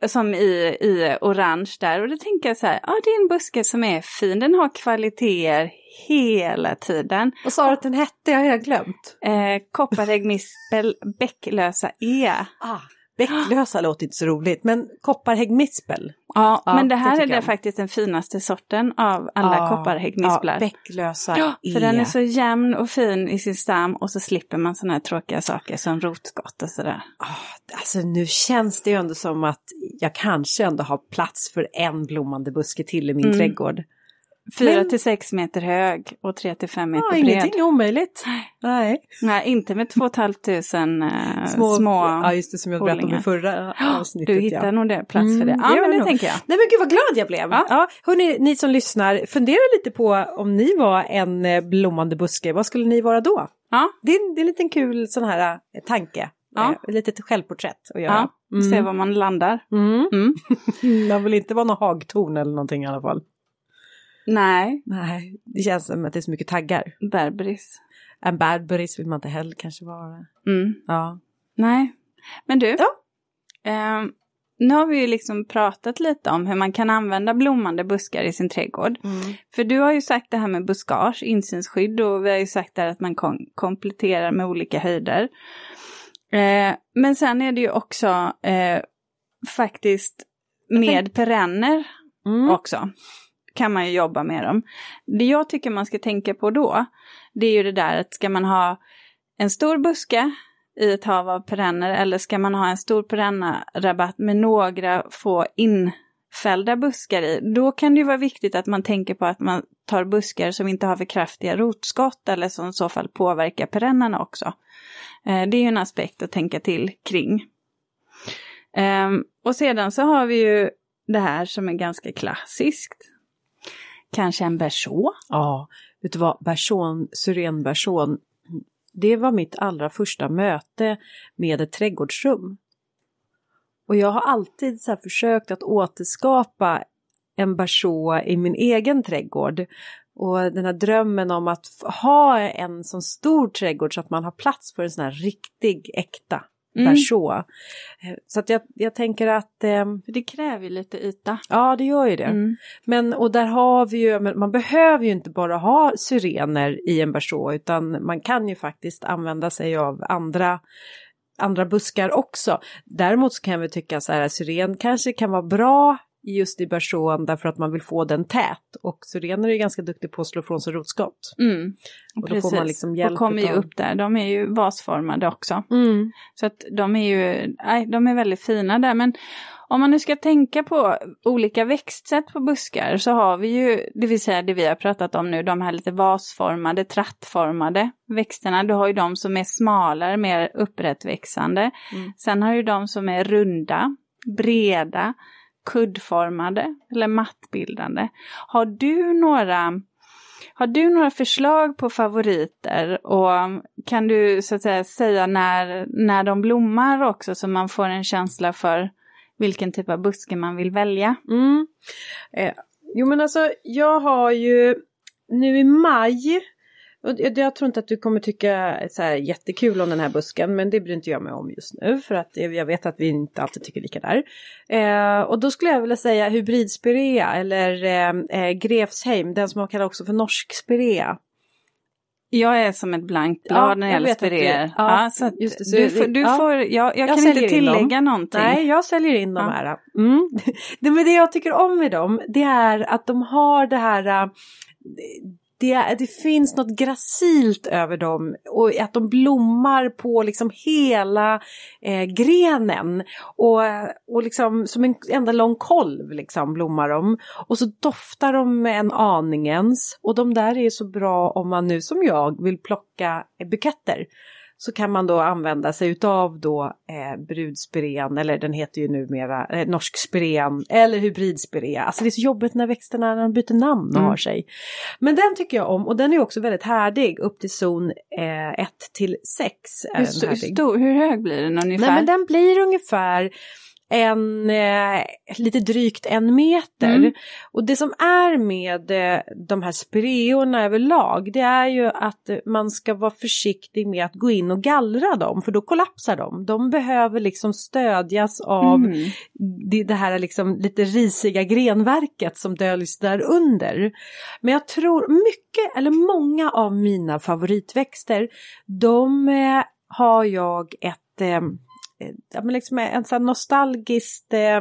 Speaker 2: Som i, i orange där. Och då tänker jag så här, ja ah, det är en buske som är fin, den har kvaliteter hela tiden.
Speaker 1: Vad sa du att den hette? Jag har glömt.
Speaker 2: Eh, Kopparhäggmispel bäcklösa E.
Speaker 1: Ah. Bäcklösa låter inte så roligt, men kopparhäggmispel.
Speaker 2: Ja,
Speaker 1: Ja,
Speaker 2: men det
Speaker 1: det
Speaker 2: här är
Speaker 1: tycker
Speaker 2: det faktiskt den finaste sorten av alla
Speaker 1: Ja,
Speaker 2: kopparhäggmisplar.
Speaker 1: Ja, bäcklösa
Speaker 2: Ja, för den är så jämn och fin i sin stam och så slipper man sådana här tråkiga saker som rotskott och sådär.
Speaker 1: Ah, alltså nu känns det ju ändå som att jag kanske ändå har plats för en blommande buske till i min
Speaker 2: Mm.
Speaker 1: trädgård.
Speaker 2: Fyra till sex meter hög och tre till fem meter
Speaker 1: Ja,
Speaker 2: bred.
Speaker 1: ingenting är omöjligt. Nej.
Speaker 2: Nej, inte med två och ett halvt tusen eh,
Speaker 1: Små,
Speaker 2: små...
Speaker 1: Ja, just det som jag berättade om i förra avsnittet.
Speaker 2: du hittar
Speaker 1: ja.
Speaker 2: nog det, plats för
Speaker 1: Mm,
Speaker 2: det.
Speaker 1: det
Speaker 2: Ja, men det
Speaker 1: nog.
Speaker 2: tänker jag.
Speaker 1: Nej men gud vad glad jag blev!
Speaker 2: Ja.
Speaker 1: Ja. hörni, ni som lyssnar, fundera lite på om ni var en eh, blommande buske, vad skulle ni vara då?
Speaker 2: Ja,
Speaker 1: Det är, det är en liten kul sån här eh, tanke,
Speaker 2: Ja.
Speaker 1: eh, ett litet självporträtt att göra.
Speaker 2: ja. vi ser var man landar.
Speaker 1: Mm.
Speaker 2: Mm.
Speaker 1: Man vill inte vara någon hagtorn eller någonting i alla fall.
Speaker 2: Nej,
Speaker 1: Nej, det känns som att det är så mycket taggar.
Speaker 2: berberis.
Speaker 1: En Badberries vill man inte heller kanske vara.
Speaker 2: Mm.
Speaker 1: Ja.
Speaker 2: Nej, men du.
Speaker 1: Ja.
Speaker 2: ehm, nu har vi ju liksom pratat lite om hur man kan använda blommande buskar i sin trädgård. För du har ju sagt det här med buskage, insynsskydd och vi har ju sagt där att man kom- kompletterar med olika höjder. Eh, men sen är det ju också eh, faktiskt med perenner
Speaker 1: Mm.
Speaker 2: också. Kan man ju jobba med dem. Det jag tycker man ska tänka på då, det är ju det där att ska man ha en stor buske i ett hav av perenner eller ska man ha en stor perennarabatt med några få infällda buskar i, då kan det ju vara viktigt att man tänker på att man tar buskar som inte har för kraftiga rotskott eller som i så fall påverkar perennerna också. Eh, det är ju en aspekt att tänka till kring. Ehm, och sedan så har vi ju det här som är ganska klassiskt. Kanske en berså.
Speaker 1: Ja, vet du vad, Berson, Syren Berson, det var mitt allra första möte med ett trädgårdsrum. Och jag har alltid så här försökt att återskapa en berså i min egen trädgård. Och den här drömmen om att ha en sån stor trädgård så att man har plats för en sån här riktig, äkta
Speaker 2: Mm.
Speaker 1: berså. Eh, Så att jag, jag tänker att,
Speaker 2: För det kräver ju lite yta.
Speaker 1: ja det gör ju det.
Speaker 2: Mm.
Speaker 1: Men och där har vi ju, man behöver ju inte bara ha syrener i en berså utan man kan ju faktiskt använda sig av andra andra buskar också. Däremot så kan väl tycka så här att syren kanske kan vara bra just i bersån därför att man vill få den tät och syrener är ju ganska duktiga på att slå från sig rotskott.
Speaker 2: Mm.
Speaker 1: Och då får man liksom hjälp
Speaker 2: Och kommer ju upp där. De är ju vasformade också.
Speaker 1: Mm.
Speaker 2: Så att de är ju, nej, de är väldigt fina där. Men om man nu ska tänka på olika växtsätt på buskar så har vi ju, det vill säga det vi har pratat om nu, de här lite vasformade, trattformade växterna. Du har ju de som är smalare, mer upprättväxande.
Speaker 1: Mm.
Speaker 2: Sen har du de som är runda, breda, kuddformade eller mattbildande. Har du några har du några förslag på favoriter och kan du så att säga säga när, när de blommar också så man får en känsla för vilken typ av buske man vill välja?
Speaker 1: Mm. Eh, jo men alltså jag har ju nu i maj jag tror inte att du kommer tycka så här jättekul om den här busken men det bryr inte jag mig om just nu för att jag vet att vi inte alltid tycker lika där. Eh, och då skulle jag vilja säga hybridspirea eller eh, eh Grefsheim, den som man kallar också för norsk spirea.
Speaker 2: Jag är som ett blankt blad ja, när det gäller spireer.
Speaker 1: Ja,
Speaker 2: ja, just det, så du, får, du ja, får, jag, jag, jag kan inte tillägga någonting.
Speaker 1: Nej, jag säljer in de här. Mm. det, men det jag tycker om med dem, det är att de har det här det, det finns något gracilt över dem och att de blommar på liksom hela eh, grenen. Och, och liksom som en enda lång kolv liksom blommar de. Och så doftar de en aningens. Och de där är så bra om man nu som jag vill plocka buketter så kan man då använda sig utav då eh, brudspiren eller den heter ju numera eh, norsk spiren eller hybridspirea. Alltså det är så jobbigt när växterna när de byter namn och mm. har sig. Men den tycker jag om och den är också väldigt härdig upp till zon 1 eh, till 6.
Speaker 2: Hur, hur, hur hög blir den ungefär?
Speaker 1: Nej men den blir ungefär en, eh, lite drygt en meter. Mm. Och det som är med eh, de här spireorna överlag det är ju att man ska vara försiktig med att gå in och gallra dem för då kollapsar de. De behöver liksom stödjas av mm. det, det, här liksom lite risiga grenverket som döljs där under. Men jag tror mycket, eller många av mina favoritväxter de eh, har jag ett Eh, ja, men liksom en sån nostalgiskt, eh,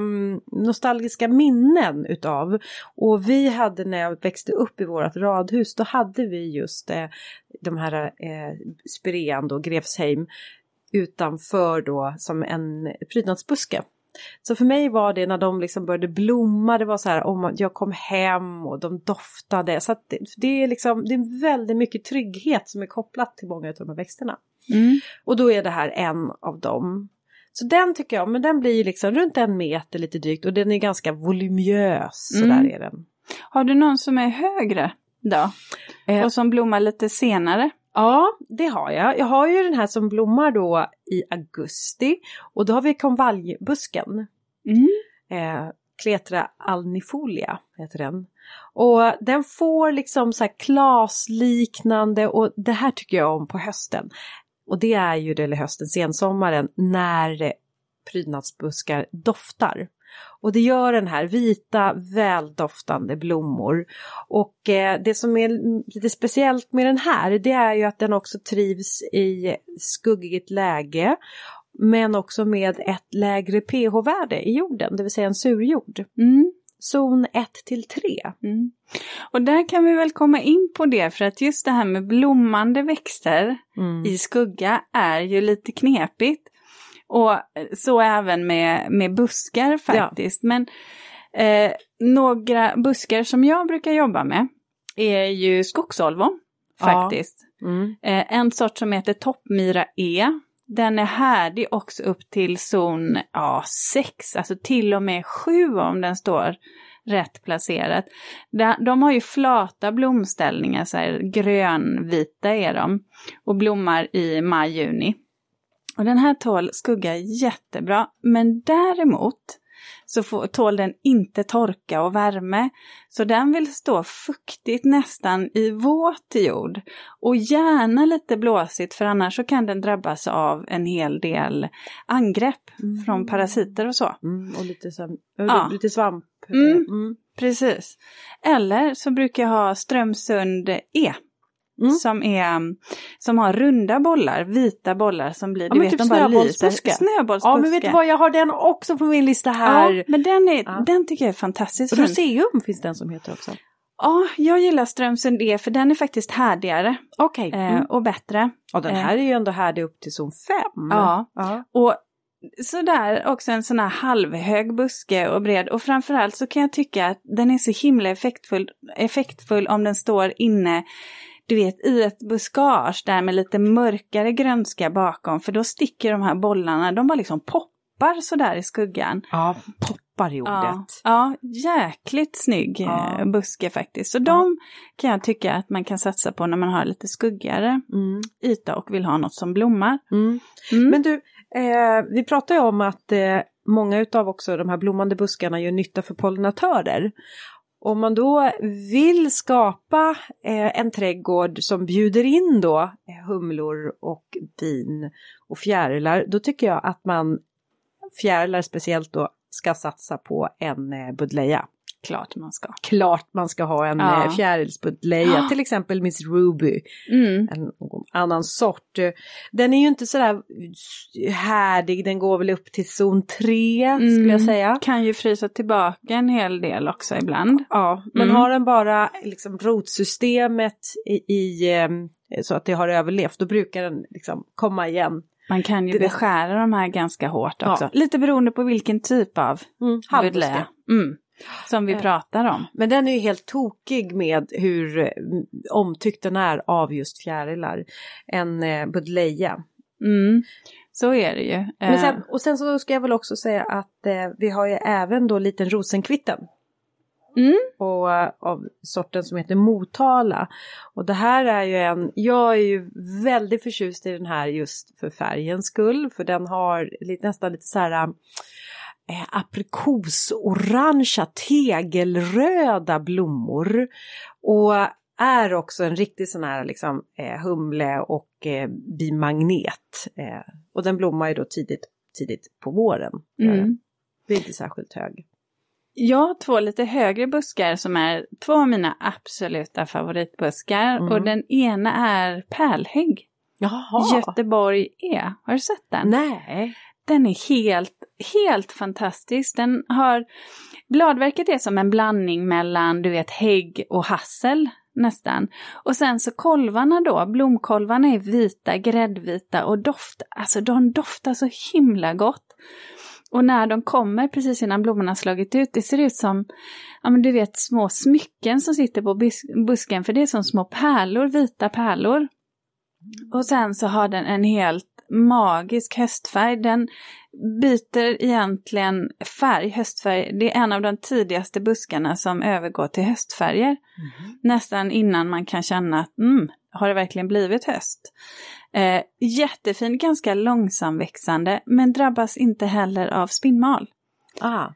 Speaker 1: nostalgiska minnen utav. Och vi hade när jag växte upp i vårt radhus, då hade vi just eh, de här eh, spirean då, Grevsheim, utanför då som en prydnadsbuske. Så för mig var det när de liksom började blomma, det var så här om jag kom hem och de doftade. Så det, det, är liksom, det är väldigt mycket trygghet som är kopplat till många av de här växterna. Mm. Och då är det här en av dem. Så den tycker jag, men den blir liksom runt en meter lite drygt och den är ganska voluminös. Så mm. där är den.
Speaker 2: Har du någon som är högre då? Eh. Och som blommar lite senare?
Speaker 1: Ja, det har jag. Jag har ju den här som blommar då i augusti och då har vi konvaljbusken. Mm. Eh, Kletra alnifolia heter den. Och den får liksom så här klasliknande och det här tycker jag om på hösten. Och det är ju det hösten, sensommaren, när prydnadsbuskar doftar. Och det gör den här vita väldoftande blommor. Och eh, det som är lite speciellt med den här det är ju att den också trivs i skuggigt läge. Men också med ett lägre pH-värde i jorden, det vill säga en surjord. Mm zon 1 till 3. Mm.
Speaker 2: Och där kan vi väl komma in på det för att just det här med blommande växter mm. i skugga är ju lite knepigt. Och så även med, med buskar faktiskt. Ja. Men eh, några buskar som jag brukar jobba med är ju skogsolvon faktiskt. Ja. Mm. Eh, en sort som heter toppmyra E den är härdig också upp till zon ja, 6, alltså till och med 7 om den står rätt placerat. De har ju flata blomställningar, så här grönvita är de, och blommar i maj-juni. Och den här tål skugga jättebra, men däremot så får, tål den inte torka och värme. Så den vill stå fuktigt nästan i våt jord. Och gärna lite blåsigt för annars så kan den drabbas av en hel del angrepp mm. från parasiter och så.
Speaker 1: Mm, och lite, sam- ja. lite svamp.
Speaker 2: Mm, mm, precis. Eller så brukar jag ha Strömsund E. Mm. Som, är, som har runda bollar, vita bollar som blir, ja,
Speaker 1: du vet, typ de bara snöbollsbuske.
Speaker 2: Snöbollsbuske.
Speaker 1: Ja men vet du vad, jag har den också på min lista här.
Speaker 2: Ja, men den, är, ja. den tycker jag är fantastiskt
Speaker 1: fin. Roseum finns den som heter också.
Speaker 2: Ja, jag gillar Strömsund E för den är faktiskt härdigare.
Speaker 1: Okej. Okay. Mm.
Speaker 2: Eh, och bättre.
Speaker 1: Ja, den här eh. är ju ändå härdig upp till zon 5.
Speaker 2: Ja, ja. och sådär också en sån här halvhög buske och bred och framförallt så kan jag tycka att den är så himla effektfull, effektfull om den står inne du vet, i ett buskage där med lite mörkare grönska bakom, för då sticker de här bollarna, de bara liksom poppar sådär i skuggan.
Speaker 1: Ja, poppar i ordet.
Speaker 2: Ja, ja jäkligt snygg ja. Eh, buske faktiskt. Så ja. de kan jag tycka att man kan satsa på när man har lite skuggigare mm. yta och vill ha något som blommar.
Speaker 1: Mm. Mm. Men du, eh, vi pratar ju om att eh, många utav också de här blommande buskarna gör nytta för pollinatörer. Om man då vill skapa eh, en trädgård som bjuder in då eh, humlor och bin och fjärilar, då tycker jag att man, fjärilar speciellt då, ska satsa på en eh, buddleja.
Speaker 2: Klart man ska.
Speaker 1: Klart man ska ha en ja. Eh, fjärilsbuddleja, till exempel Miss Ruby. Mm. En annan sort. Den är ju inte sådär härdig, den går väl upp till zon 3 mm. skulle jag säga.
Speaker 2: Kan ju frysa tillbaka en hel del också ibland.
Speaker 1: Ja, men mm. har den bara liksom rotsystemet i, i, eh, så att det har överlevt, då brukar den liksom komma igen
Speaker 2: man kan ju beskära de här ganska hårt också. Ja. Lite beroende på vilken typ av mm, buddleja. Mm. Som vi eh, pratar om.
Speaker 1: Men den är ju helt tokig med hur mm, omtyckt den är av just fjärilar. En eh, buddleja.
Speaker 2: Mm. Så är det ju.
Speaker 1: Men sen, eh. och sen så ska jag väl också säga att eh, vi har ju även då liten rosenkvitten. Mm. Och, av sorten som heter Motala. Och det här är ju en, jag är ju väldigt förtjust i den här just för färgens skull. För den har lite, nästan lite så här eh, aprikosorangea tegelröda blommor. Och är också en riktig sån här liksom eh, humle och eh, bimagnet. Eh, och den blommar ju då tidigt, tidigt på våren. Mm. Är inte särskilt hög.
Speaker 2: Jag har två lite högre buskar som är två av mina absoluta favoritbuskar. Mm. Och den ena är pärlhägg.
Speaker 1: Jaha.
Speaker 2: Göteborg E. Har du sett den?
Speaker 1: Nej.
Speaker 2: Den är helt, helt fantastisk. Den har, bladverket är som en blandning mellan, du vet, hägg och hassel nästan. Och sen så kolvarna då, blomkolvarna är vita, gräddvita och doft, alltså de doftar så himla gott. Och när de kommer precis innan blommorna slagit ut, det ser ut som, ja men du vet små smycken som sitter på busken, för det är som små pärlor, vita pärlor. Och sen så har den en helt magisk höstfärg. Den byter egentligen färg, höstfärg. Det är en av de tidigaste buskarna som övergår till höstfärger. Mm. Nästan innan man kan känna att mm, har det verkligen blivit höst? Eh, jättefin, ganska långsamväxande, men drabbas inte heller av spinnmal.
Speaker 1: Ah.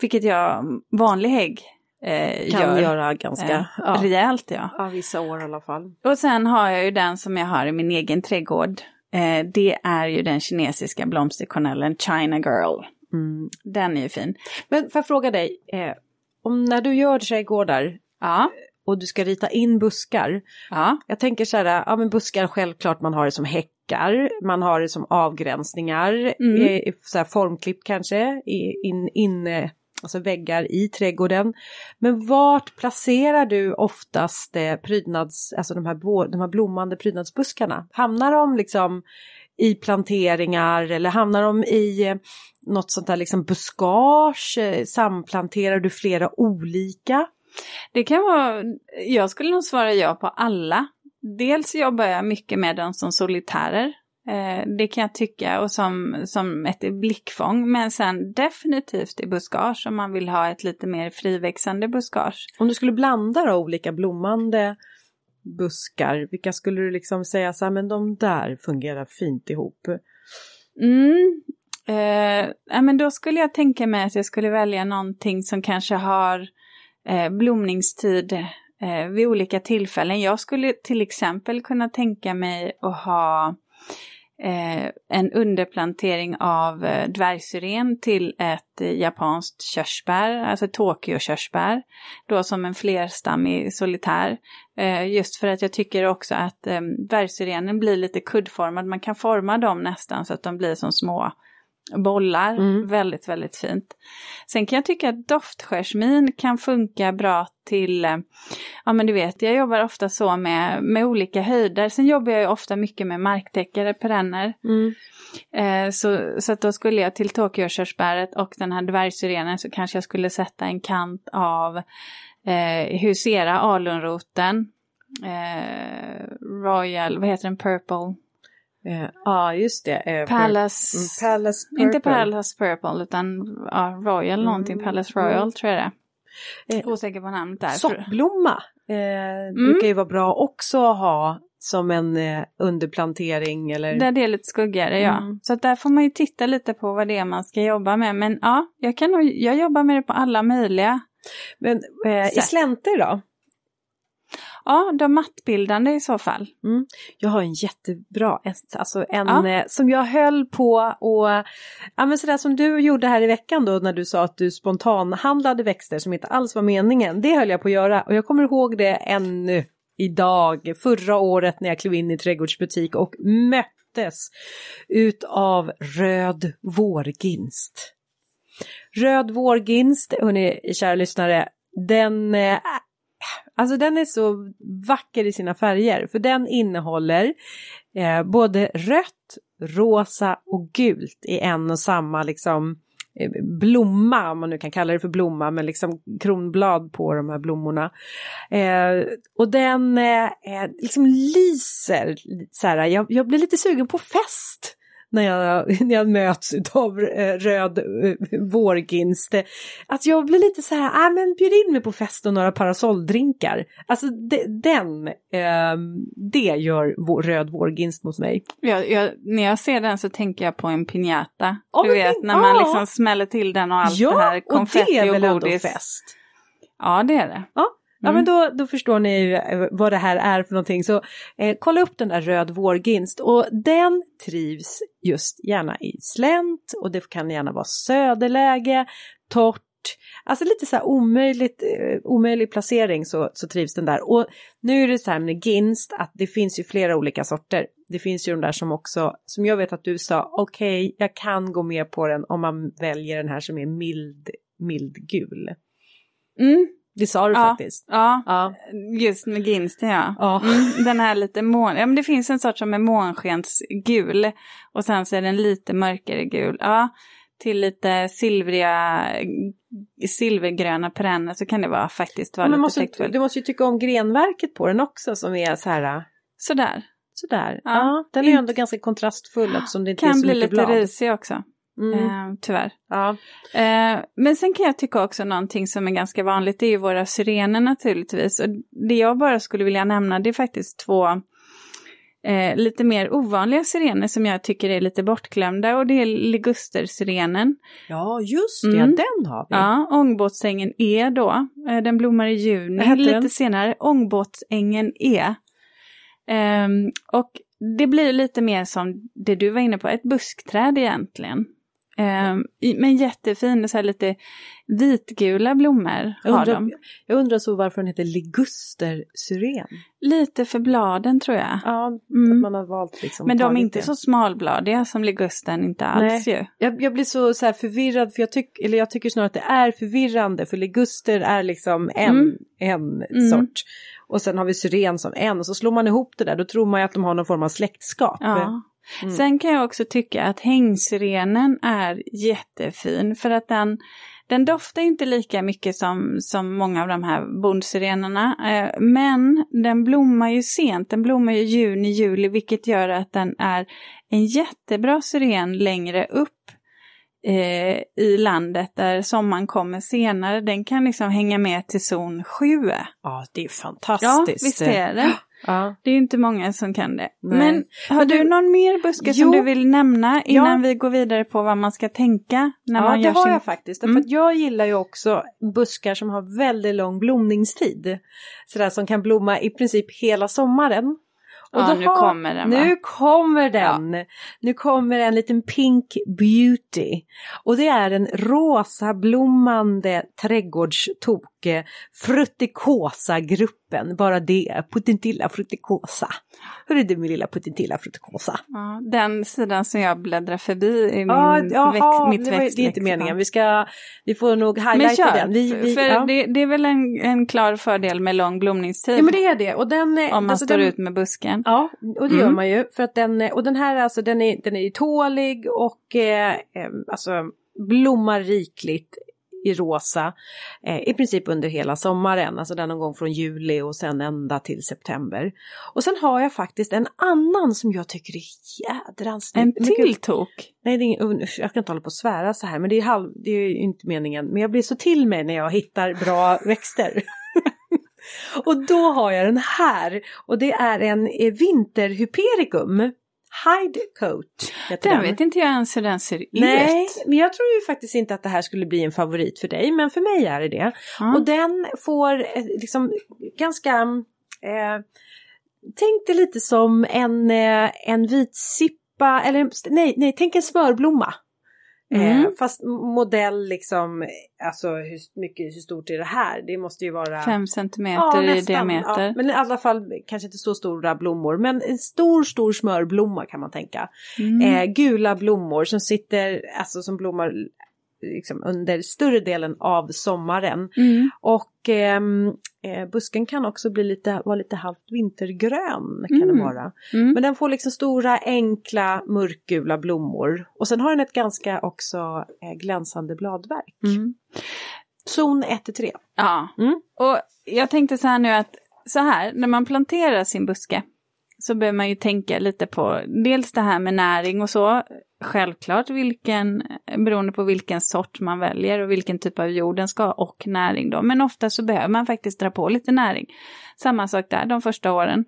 Speaker 2: Vilket jag, vanlig hägg,
Speaker 1: eh, kan gör, göra ganska eh,
Speaker 2: ja. rejält. Ja.
Speaker 1: ja, vissa år i alla fall.
Speaker 2: Och sen har jag ju den som jag har i min egen trädgård. Eh, det är ju den kinesiska blomsterkornellen China Girl. Mm. Den är ju fin.
Speaker 1: Men får jag fråga dig, eh, om när du gör trädgårdar,
Speaker 2: ja
Speaker 1: och du ska rita in buskar.
Speaker 2: Ja.
Speaker 1: Jag tänker så här, ja men buskar självklart man har det som häckar, man har det som avgränsningar, mm. så här formklipp kanske, in, in, alltså väggar i trädgården. Men vart placerar du oftast eh, prydnads, alltså de här, de här blommande prydnadsbuskarna? Hamnar de liksom i planteringar eller hamnar de i eh, något sånt där liksom buskage? Eh, samplanterar du flera olika?
Speaker 2: Det kan vara, jag skulle nog svara ja på alla. Dels jobbar jag mycket med dem som solitärer. Eh, det kan jag tycka och som, som ett blickfång. Men sen definitivt i buskage om man vill ha ett lite mer friväxande buskage.
Speaker 1: Om du skulle blanda då olika blommande buskar, vilka skulle du liksom säga så här, men de där fungerar fint ihop?
Speaker 2: Mm, eh, ja, men då skulle jag tänka mig att jag skulle välja någonting som kanske har eh, blomningstid eh, vid olika tillfällen. Jag skulle till exempel kunna tänka mig att ha eh, en underplantering av eh, dvärgsyren till ett eh, japanskt körsbär, alltså Tokyo-körsbär, då som en flerstammig solitär. Eh, just för att jag tycker också att eh, dvärgsyrenen blir lite kuddformad, man kan forma dem nästan så att de blir som små bollar. Mm. Väldigt, väldigt fint. Sen kan jag tycka att doftskärsmin kan funka bra till, eh, ja men du vet, jag jobbar ofta så med, med olika höjder. Sen jobbar jag ju ofta mycket med marktäckare, perenner. Mm. Eh, så, så att då skulle jag till Tokyokörsbäret och den här dvärgsyrenen så kanske jag skulle sätta en kant av eh, Husera alunroten. Eh, Royal, vad heter den, Purple?
Speaker 1: Ja, ah, just det. Eh,
Speaker 2: Palace,
Speaker 1: mm, Palace
Speaker 2: Purple. Inte Palace Purple utan ja, Royal mm. någonting, Palace Royal mm. tror jag det är. Eh, Osäker på namnet där.
Speaker 1: Soppblomma eh, mm. brukar ju vara bra också att ha som en eh, underplantering eller?
Speaker 2: Där det är lite skuggigare ja. Mm. Så där får man ju titta lite på vad det är man ska jobba med. Men ja, jag, kan nog, jag jobbar med det på alla möjliga
Speaker 1: Men eh, i slänter då?
Speaker 2: Ja, de mattbildande i så fall.
Speaker 1: Mm. Jag har en jättebra, alltså en ja. Eh, som jag höll på och, ja men sådär som du gjorde här i veckan då när du sa att du spontanhandlade växter som inte alls var meningen. Det höll jag på att göra och jag kommer ihåg det ännu idag, förra året när jag klev in i trädgårdsbutik och möttes utav röd vårginst. Röd vårginst, hörni kära lyssnare, den eh, Alltså den är så vacker i sina färger för den innehåller eh, både rött, rosa och gult i en och samma liksom eh, blomma, om man nu kan kalla det för blomma, men liksom kronblad på de här blommorna. Eh, och den eh, eh liksom lyser, så här, jag, jag blir lite sugen på fest när jag, när jag möts av eh, röd eh, vårginst. Att jag blir lite så här, ah, men bjud in mig på fest och några parasolldrinkar. Alltså de, den, eh, det gör vår, röd vårginst mot mig.
Speaker 2: Ja, jag, när jag ser den så tänker jag på en piñata. Oh, du vet när man liksom smäller till den och allt
Speaker 1: ja,
Speaker 2: det här konfetti och, det är väl
Speaker 1: och godis. fest.
Speaker 2: Ja det är det.
Speaker 1: Ja, Ja men mm. då, då förstår ni eh, vad det här är för någonting. Så eh, kolla upp den där röd vårginst och den trivs just gärna i slänt och det kan gärna vara söderläge, torrt, alltså lite så här omöjligt, eh, omöjlig placering så, så trivs den där. Och nu är det så här med ginst att det finns ju flera olika sorter. Det finns ju de där som också, som jag vet att du sa, okej okay, jag kan gå med på den om man väljer den här som är mild, mild gul.
Speaker 2: Mm,
Speaker 1: det sa du
Speaker 2: ja,
Speaker 1: faktiskt.
Speaker 2: Ja, ja, just med ginsten ja. ja. Mm, den här lite mån... Ja men det finns en sort som är månskensgul. Och sen så är den lite mörkare gul. Ja, till lite silvriga, silvergröna perenner så kan det vara faktiskt vara
Speaker 1: ja,
Speaker 2: lite
Speaker 1: måste, Du måste ju tycka om grenverket på den också som är så här...
Speaker 2: Sådär.
Speaker 1: Sådär. Ja, ja den är ju ändå ganska kontrastfull eftersom det inte
Speaker 2: kan
Speaker 1: är så
Speaker 2: mycket
Speaker 1: blad. Kan
Speaker 2: bli lite risig också. Mm. Eh, tyvärr.
Speaker 1: Ja.
Speaker 2: Eh, men sen kan jag tycka också någonting som är ganska vanligt, det är ju våra syrener naturligtvis. Och det jag bara skulle vilja nämna det är faktiskt två eh, lite mer ovanliga sirener som jag tycker är lite bortglömda och det är ligustersirenen.
Speaker 1: Ja, just det, mm. den har vi.
Speaker 2: Ja, ångbåtsängen E då. Eh, den blommar i juni, lite den? senare. Ångbåtsängen E. Um, och det blir lite mer som det du var inne på, ett buskträd egentligen. Eh, men jättefin, så lite vitgula blommor
Speaker 1: jag
Speaker 2: har de.
Speaker 1: Jag undrar så varför den heter ligustersyren.
Speaker 2: Lite för bladen tror jag.
Speaker 1: Ja, mm. att man har valt liksom.
Speaker 2: Men de är inte det. så smalbladiga som ligusten, inte alls
Speaker 1: Nej. ju. Jag, jag blir så, så förvirrad, för jag, tyck, eller jag tycker snarare att det är förvirrande, för liguster är liksom en, mm. en mm. sort. Och sen har vi syren som en, och så slår man ihop det där, då tror man ju att de har någon form av släktskap.
Speaker 2: Ja. Mm. Sen kan jag också tycka att hängsyrenen är jättefin för att den, den doftar inte lika mycket som, som många av de här bondsyrenerna. Eh, men den blommar ju sent, den blommar ju juni, juli vilket gör att den är en jättebra syren längre upp eh, i landet där sommaren kommer senare. Den kan liksom hänga med till zon 7.
Speaker 1: Ja, det är fantastiskt.
Speaker 2: Ja, visst är det. Ja. Det är inte många som kan det. Nej. Men har du, du någon mer buske som du vill nämna innan ja. vi går vidare på vad man ska tänka? När
Speaker 1: ja,
Speaker 2: man
Speaker 1: gör
Speaker 2: det har
Speaker 1: sin... jag faktiskt. Mm. För jag gillar ju också buskar som har väldigt lång blomningstid. Sådär som kan blomma i princip hela sommaren.
Speaker 2: Och ja, nu har, kommer den?
Speaker 1: Nu kommer den! Ja. Nu kommer en liten Pink Beauty. Och det är en rosa blommande trädgårdstok. Frutikosa-gruppen, bara det. Putintilla frutikosa. Hur är det min lilla Putintilla frutikosa?
Speaker 2: Ja, den sidan som jag bläddrar förbi i min ja, jaha, växt, mitt
Speaker 1: var, det är inte meningen. Vi, ska, vi får nog highlighta kör, den. Vi,
Speaker 2: vi, för ja. det, det, är väl en, en klar fördel med lång blomningstid.
Speaker 1: Ja men det är det. Och den,
Speaker 2: om man alltså står den, ut med busken.
Speaker 1: Ja, och det mm. gör man ju. För att den, och den här alltså den är, den är tålig och eh, alltså blommar rikligt i rosa eh, i princip under hela sommaren, alltså den någon gång från juli och sen ända till september. Och sen har jag faktiskt en annan som jag tycker är jädrans
Speaker 2: En till tok?
Speaker 1: Nej, det är ingen, jag kan inte hålla på och svära så här, men det är, halv, det är ju inte meningen. Men jag blir så till mig när jag hittar bra växter. och då har jag den här och det är en vinterhypericum. Hide Coat.
Speaker 2: Den, vet inte jag ens hur den ser ut.
Speaker 1: Nej, men jag tror ju faktiskt inte att det här skulle bli en favorit för dig, men för mig är det det. Mm. Och den får eh, liksom ganska... Eh, tänk dig lite som en, eh, en vit sippa, eller nej, nej, tänk en smörblomma. Mm. Eh, fast modell liksom, alltså hur mycket, hur stort är det här? Det måste ju vara...
Speaker 2: Fem centimeter ja, i diameter. Ja,
Speaker 1: men i alla fall kanske inte så stora blommor, men en stor, stor smörblomma kan man tänka. Mm. Eh, gula blommor som sitter, alltså som blommar liksom under större delen av sommaren. Mm. Och ehm, eh, busken kan också bli lite, vara lite halvt vintergrön. kan mm. det vara. Mm. Men den får liksom stora enkla mörkgula blommor. Och sen har den ett ganska också eh, glänsande bladverk. Mm. Zon 1-3.
Speaker 2: Ja, mm. och jag tänkte så här nu att så här, när man planterar sin buske så behöver man ju tänka lite på dels det här med näring och så. Självklart vilken, beroende på vilken sort man väljer och vilken typ av jord den ska ha och näring då. Men ofta så behöver man faktiskt dra på lite näring. Samma sak där de första åren.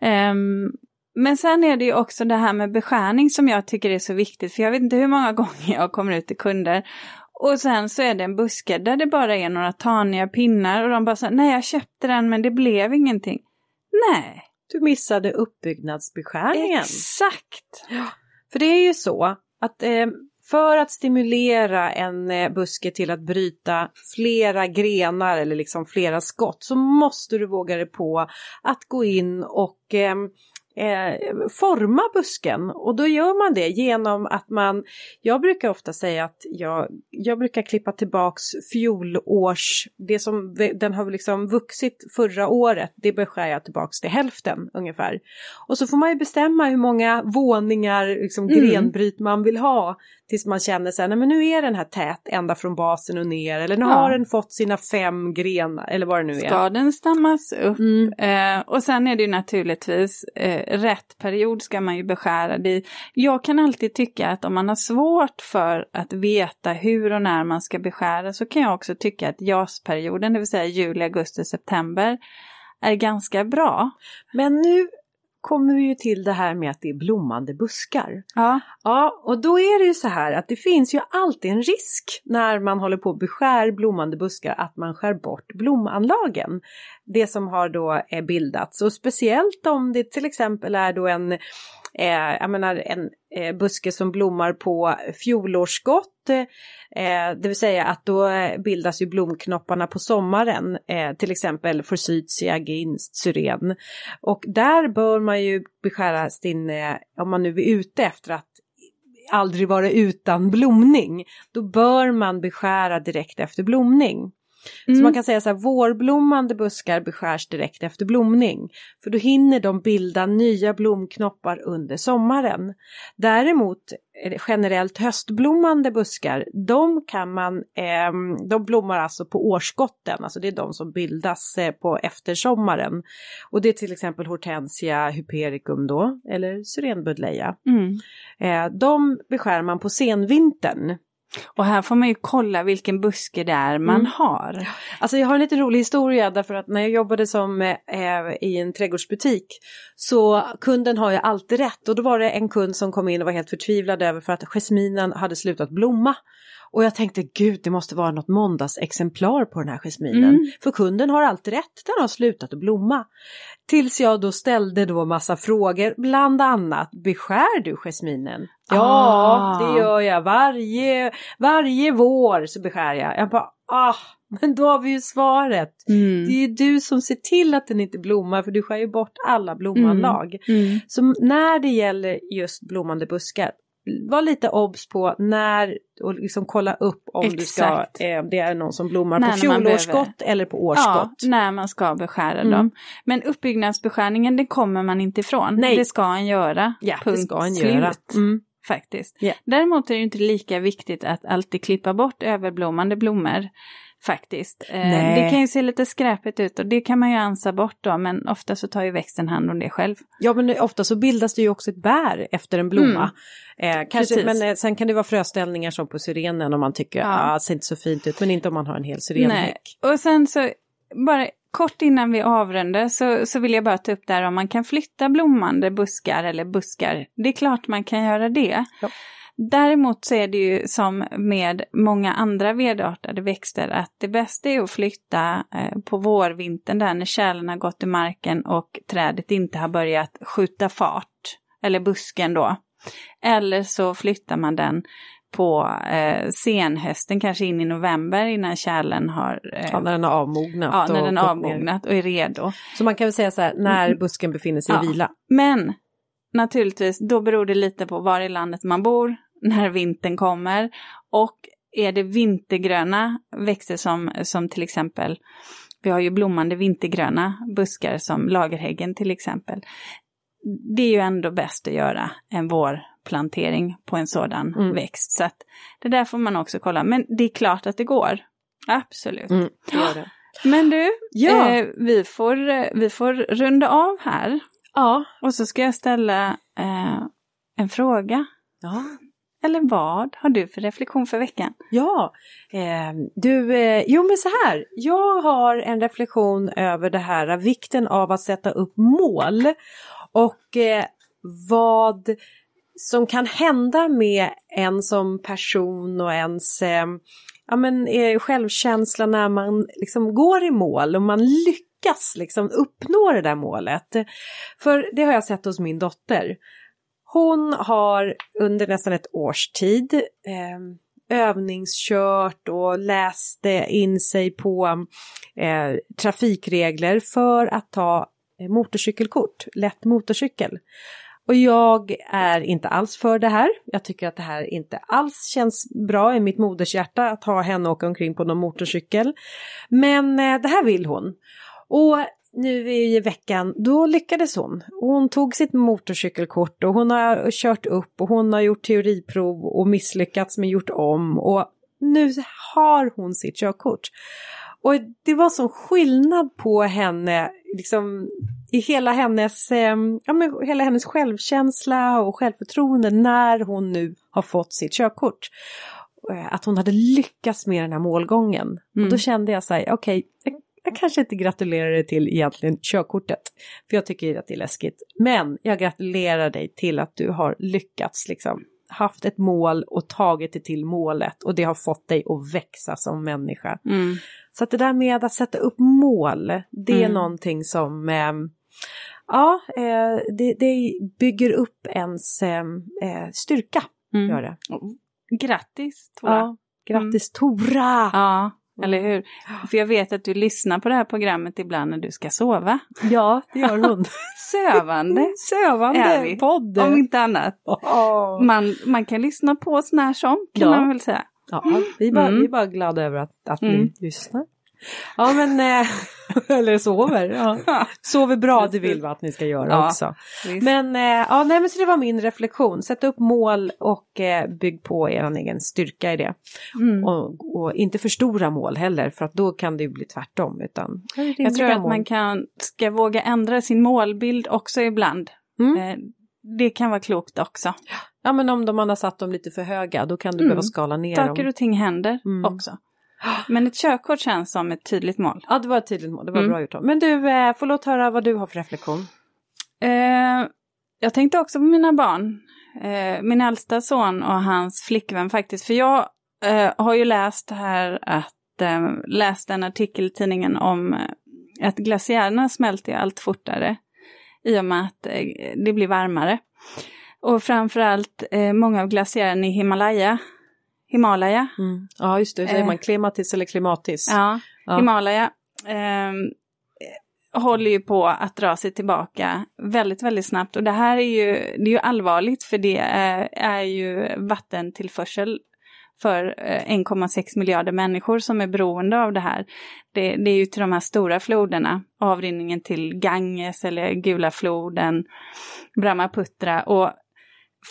Speaker 2: Um, men sen är det ju också det här med beskärning som jag tycker är så viktigt. För jag vet inte hur många gånger jag kommer ut till kunder och sen så är det en buske där det bara är några taniga pinnar och de bara säger nej jag köpte den men det blev ingenting. Nej,
Speaker 1: du missade uppbyggnadsbeskärningen.
Speaker 2: Exakt!
Speaker 1: Ja, för det är ju så att eh, för att stimulera en eh, buske till att bryta flera grenar eller liksom flera skott så måste du våga dig på att gå in och eh, eh, forma busken och då gör man det genom att man, jag brukar ofta säga att jag, jag brukar klippa tillbaks fjolårs, det som den har liksom vuxit förra året, det beskär jag tillbaks till hälften ungefär. Och så får man ju bestämma hur många våningar, liksom mm. grenbryt man vill ha tills man känner sig, nej men nu är den här tät ända från basen och ner eller nu ja. har den fått sina fem grenar eller vad det nu är.
Speaker 2: Ska den stammas upp? Mm. Eh, och sen är det ju naturligtvis eh, rätt period ska man ju beskära det Jag kan alltid tycka att om man har svårt för att veta hur och när man ska beskära så kan jag också tycka att jasperioden, det vill säga juli, augusti, september är ganska bra.
Speaker 1: Men nu kommer vi ju till det här med att det är blommande buskar. Ja. Ja, och då är det ju så här att det finns ju alltid en risk när man håller på och beskär blommande buskar att man skär bort blomanlagen. Det som har då eh, bildats och speciellt om det till exempel är då en eh, jag menar en eh, buske som blommar på fjolårsskott. Eh, det vill säga att då eh, bildas ju blomknopparna på sommaren, eh, till exempel forsythia, ginst, syren. Och där bör man ju beskära sin, eh, om man nu är ute efter att aldrig vara utan blomning, då bör man beskära direkt efter blomning. Mm. Så man kan säga så här, vårblommande buskar beskärs direkt efter blomning. För då hinner de bilda nya blomknoppar under sommaren. Däremot generellt höstblommande buskar, de kan man, eh, de blommar alltså på årsskotten, alltså det är de som bildas eh, på eftersommaren. Och det är till exempel hortensia hypericum då, eller syrenbudleja. Mm. Eh, de beskär man på senvintern.
Speaker 2: Och här får man ju kolla vilken buske det är man mm. har.
Speaker 1: Alltså jag har en lite rolig historia därför att när jag jobbade som eh, i en trädgårdsbutik så kunden har ju alltid rätt och då var det en kund som kom in och var helt förtvivlad över för att jasminen hade slutat blomma. Och jag tänkte gud det måste vara något måndagsexemplar på den här jasminen. Mm. För kunden har alltid rätt, den har slutat att blomma. Tills jag då ställde då massa frågor, bland annat beskär du jasminen? Ja, ah. det gör jag. Varje, varje vår så beskär jag. Jag bara, ah, men då har vi ju svaret. Mm. Det är ju du som ser till att den inte blommar för du skär ju bort alla blommanlag. Mm. Mm. Så när det gäller just blommande buskar, var lite obs på när och liksom kolla upp om Exakt. du ska, eh, det är någon som blommar när på fjolårsskott eller på årsskott.
Speaker 2: Ja, när man ska beskära mm. dem. Men uppbyggnadsbeskärningen det kommer man inte ifrån. Nej. Det ska en göra.
Speaker 1: Ja, Punkt det ska en slut. göra. Mm.
Speaker 2: faktiskt.
Speaker 1: Yeah.
Speaker 2: Däremot är det inte lika viktigt att alltid klippa bort överblommande blommor. Faktiskt. Eh,
Speaker 1: Nej.
Speaker 2: det kan ju se lite skräpigt ut och det kan man ju ansa bort då men ofta så tar ju växten hand om det själv.
Speaker 1: Ja men ofta så bildas det ju också ett bär efter en blomma. Eh, kanske,
Speaker 2: Precis.
Speaker 1: men eh, sen kan det vara fröställningar som på syrenen om man tycker
Speaker 2: Ja.
Speaker 1: att ah, det ser inte så fint ut. Men inte om man har en hel syrenhäck.
Speaker 2: Och sen så, bara kort innan vi avrundar så, så vill jag bara ta upp där om man kan flytta blommande buskar eller buskar. Det är klart man kan göra det.
Speaker 1: Ja.
Speaker 2: Däremot så är det ju som med många andra vedartade växter att det bästa är att flytta eh, på vårvintern där när kärlen har gått i marken och trädet inte har börjat skjuta fart. Eller busken då. Eller så flyttar man den på eh, senhösten, kanske in i november innan kärlen har eh,
Speaker 1: Ja, när den har avmognat.
Speaker 2: Ja, när
Speaker 1: och
Speaker 2: den har avmognat och är redo.
Speaker 1: Så man kan väl säga så här, när busken befinner sig
Speaker 2: Ja.
Speaker 1: i vila.
Speaker 2: Men naturligtvis, då beror det lite på var i landet man bor, när vintern kommer. Och är det vintergröna växter som, som till exempel, vi har ju blommande vintergröna buskar som lagerhäggen till exempel. Det är ju ändå bäst att göra en vårplantering på en sådan
Speaker 1: Mm.
Speaker 2: växt. Så att det där får man också kolla. Men det är klart att det går. Absolut.
Speaker 1: Mm, det gör det.
Speaker 2: Men du,
Speaker 1: Ja.
Speaker 2: eh, vi, får, eh, vi får runda av här.
Speaker 1: Ja.
Speaker 2: Och så ska jag ställa eh, en fråga.
Speaker 1: Ja.
Speaker 2: Eller vad har du för reflektion för veckan?
Speaker 1: Ja, eh, du, eh, jo men så här, jag har en reflektion över det här, vikten av att sätta upp mål och eh, vad som kan hända med en som person och ens eh, ja, men, eh, självkänsla när man liksom går i mål och man lyckas liksom uppnå det där målet. För det har jag sett hos min dotter. Hon har under nästan ett års tid eh, övningskört och läste in sig på eh, trafikregler för att ta eh, motorcykelkort, lätt motorcykel. Och jag är inte alls för det här. Jag tycker att det här inte alls känns bra i mitt modershjärta att ha henne åka omkring på någon motorcykel. Men eh, det här vill hon. Och nu i veckan, då lyckades hon. Hon tog sitt motorcykelkort och hon har kört upp och hon har gjort teoriprov och misslyckats men gjort om och nu har hon sitt körkort. Och det var sån skillnad på henne, liksom i hela hennes, eh, ja, men hela hennes självkänsla och självförtroende när hon nu har fått sitt körkort. Eh, Att hon hade lyckats med den här målgången. Och
Speaker 2: Mm.
Speaker 1: då kände jag så här, okej, jag, jag kanske inte gratulerar dig till egentligen körkortet. För jag tycker att det är läskigt. Men jag gratulerar dig till att du har lyckats liksom haft ett mål och tagit det till målet och det har fått dig att växa som människa.
Speaker 2: Mm.
Speaker 1: Så att det där med att sätta upp mål, det är
Speaker 2: Mm.
Speaker 1: någonting som ehm, Ja, eh, det, det bygger upp ens ehm, eh, styrka.
Speaker 2: Mm.
Speaker 1: Gör det.
Speaker 2: Grattis Tora!
Speaker 1: Ja, grattis Tora!
Speaker 2: Ja, eller hur? För jag vet att du lyssnar på det här programmet ibland när du ska sova.
Speaker 1: Ja, det gör hon.
Speaker 2: Sövande,
Speaker 1: Sövande podd!
Speaker 2: om inte annat.
Speaker 1: Ja.
Speaker 2: Man, man kan lyssna på oss när som, kan
Speaker 1: Ja.
Speaker 2: man väl säga.
Speaker 1: Ja, vi är bara,
Speaker 2: Mm.
Speaker 1: vi är bara glada över att, att
Speaker 2: Mm.
Speaker 1: ni lyssnar. Ja men, eh, eller sover. Ja. Sover bra, det vill vi att ni ska göra
Speaker 2: Ja,
Speaker 1: också.
Speaker 2: Visst.
Speaker 1: Men, eh, ja, nej, men så det var min reflektion. Sätt upp mål och eh, bygg på er egen styrka i det.
Speaker 2: Mm.
Speaker 1: Och, och inte för stora mål heller, för att då kan det ju bli tvärtom. Utan,
Speaker 2: Jag tror att man kan, ska våga ändra sin målbild också ibland.
Speaker 1: Mm.
Speaker 2: Eh, Det kan vara klokt också.
Speaker 1: Ja men om de, man har satt dem lite för höga, då kan du
Speaker 2: Mm.
Speaker 1: behöva skala ner
Speaker 2: Saker
Speaker 1: dem.
Speaker 2: och ting händer
Speaker 1: Mm.
Speaker 2: också. Men ett körkort känns som ett tydligt mål.
Speaker 1: Ja, det var ett tydligt mål. Det var
Speaker 2: Mm.
Speaker 1: bra gjort. då. Men du, eh, får låt höra vad du har för reflektion.
Speaker 2: Eh, jag tänkte också på mina barn. Eh, min äldsta son och hans flickvän faktiskt. För jag eh, har ju läst här att, eh, läst en artikel i tidningen om eh, att glaciärerna smälter allt fortare. I och med att eh, det blir varmare. Och framförallt eh, många av glaciärerna i Himalaya. Himalaya.
Speaker 1: Ja, just det. Säger
Speaker 2: Eh.
Speaker 1: man klimatis eller klimatis?
Speaker 2: Ja,
Speaker 1: Ja.
Speaker 2: Himalaya ehm, håller ju på att dra sig tillbaka väldigt, väldigt snabbt. Och det här är ju, det är ju allvarligt för det är, är ju vattentillförsel för eh, 1,6 miljarder människor som är beroende av det här. Det, det är ju till de här stora floderna, avrinningen till Ganges eller Gula floden, Brahmaputra. Och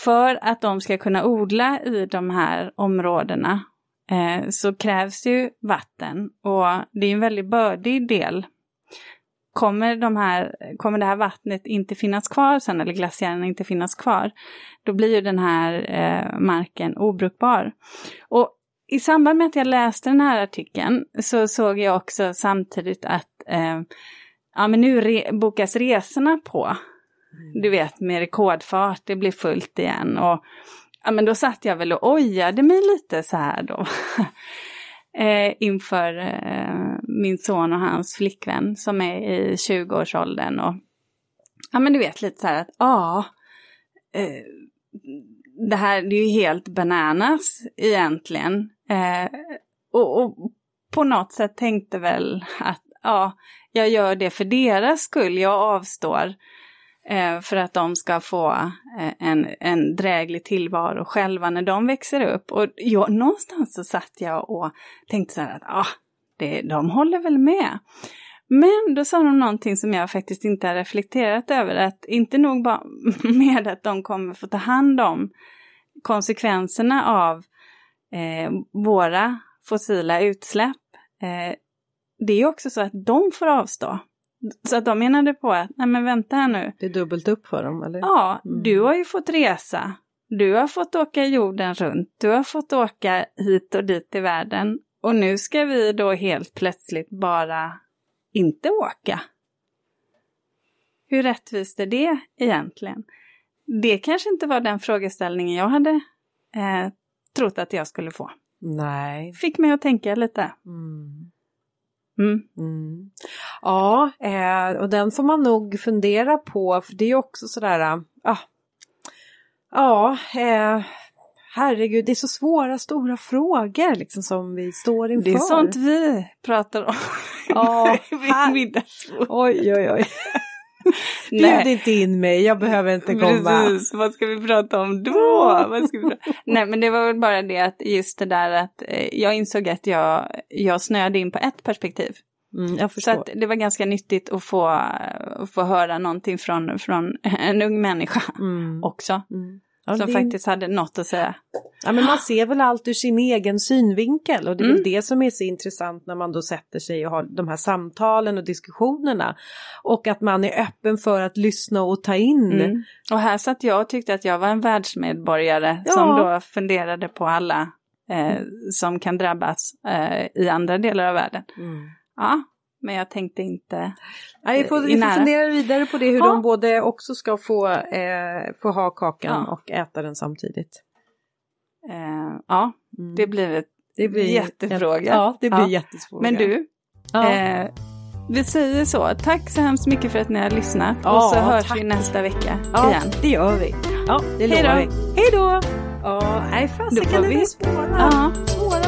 Speaker 2: för att de ska kunna odla i de här områdena eh, så krävs ju vatten och det är en väldigt bördig del. Kommer, de här, kommer det här vattnet inte finnas kvar sen eller glaciären inte finnas kvar, då blir ju den här eh, marken obrukbar. Och i samband med att jag läste den här artikeln så såg jag också samtidigt att eh, ja, men nu re bokas resorna på. Du vet med rekordfart, det blir fullt igen. Och ja, men då satt jag väl och ojade mig lite så här då. eh, inför eh, min son och hans flickvän som är i 20-årsåldern. Och, ja men du vet lite så här att ja, eh, det här det är ju helt bananas egentligen. Eh, och, och, på något sätt tänkte väl att ja, jag gör det för deras skull, jag avstår eh, för att de ska få eh, en, en dräglig tillvaro själva när de växer upp. Och jag, någonstans så satt jag och tänkte så här att ah, det, de håller väl med. Men då sa de någonting som jag faktiskt inte har reflekterat över, att inte nog bara med att de kommer få ta hand om konsekvenserna av eh, våra fossila utsläpp. Eh, det är också så att de får avstå. Så att de menade på att, nej men vänta här nu.
Speaker 1: Det är dubbelt upp för dem eller?
Speaker 2: Ja, mm. du har ju fått resa. Du har fått åka jorden runt. Du har fått åka hit och dit i världen. Och nu ska vi då helt plötsligt bara inte åka. Hur rättvist är det egentligen? Det kanske inte var den frågeställningen jag hade eh, trott att jag skulle få.
Speaker 1: Nej.
Speaker 2: Fick mig att tänka lite.
Speaker 1: Mm. Mm. Mm. Ja, eh, och den får man nog fundera på för det är också sådär, ah, ja, eh, herregud, det är så svåra stora frågor liksom som vi står inför.
Speaker 2: Det är sånt vi pratar om ja, vid middagsbord.
Speaker 1: Oj, oj, oj. Bjud inte in mig, jag behöver inte komma.
Speaker 2: Precis, vad ska vi prata om då? vad ska vi? Nej men det var väl bara det att just det där att eh, jag insåg att jag, jag snöade in på ett perspektiv.
Speaker 1: Mm,
Speaker 2: så det var ganska nyttigt att få, att få höra någonting från, från en ung människa mm. också. Mm. Ja, som det... faktiskt hade något att säga.
Speaker 1: Ja men man ser väl allt ur sin egen synvinkel och det är mm. det som är så intressant när man då sätter sig och har de här samtalen och diskussionerna. Och att man är öppen för att lyssna och ta in. Mm.
Speaker 2: Och här satt jag och tyckte att jag var en världsmedborgare ja. som då funderade på alla eh, som kan drabbas eh, i andra delar av världen.
Speaker 1: Mm.
Speaker 2: Ja, men jag tänkte inte
Speaker 1: Ja, vi får, vi får fundera vidare på det hur ja. de både också ska få, eh, få ha kakan ja. och äta den samtidigt.
Speaker 2: Eh, ja, mm. det blir ett det blir jättefråga.
Speaker 1: Ja, det blir ja. jättesvårt.
Speaker 2: Men du, eh, vi säger så. Tack så hemskt mycket för att ni har lyssnat och så hörs tack. vi nästa vecka igen.
Speaker 1: det gör vi. Ja, det
Speaker 2: Hej
Speaker 1: lovar vi.
Speaker 2: Hej då!
Speaker 1: Ja, nej fasiken det är svåra. Ja. svåra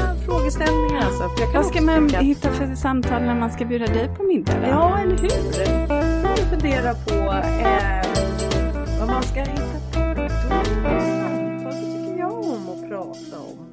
Speaker 1: frågeställningar alltså.
Speaker 2: För Vad ska man tycka... hitta för samtal när man ska bjuda dig på middag?
Speaker 1: Då? Ja, eller hur? Man fundera på eh, vad man ska hitta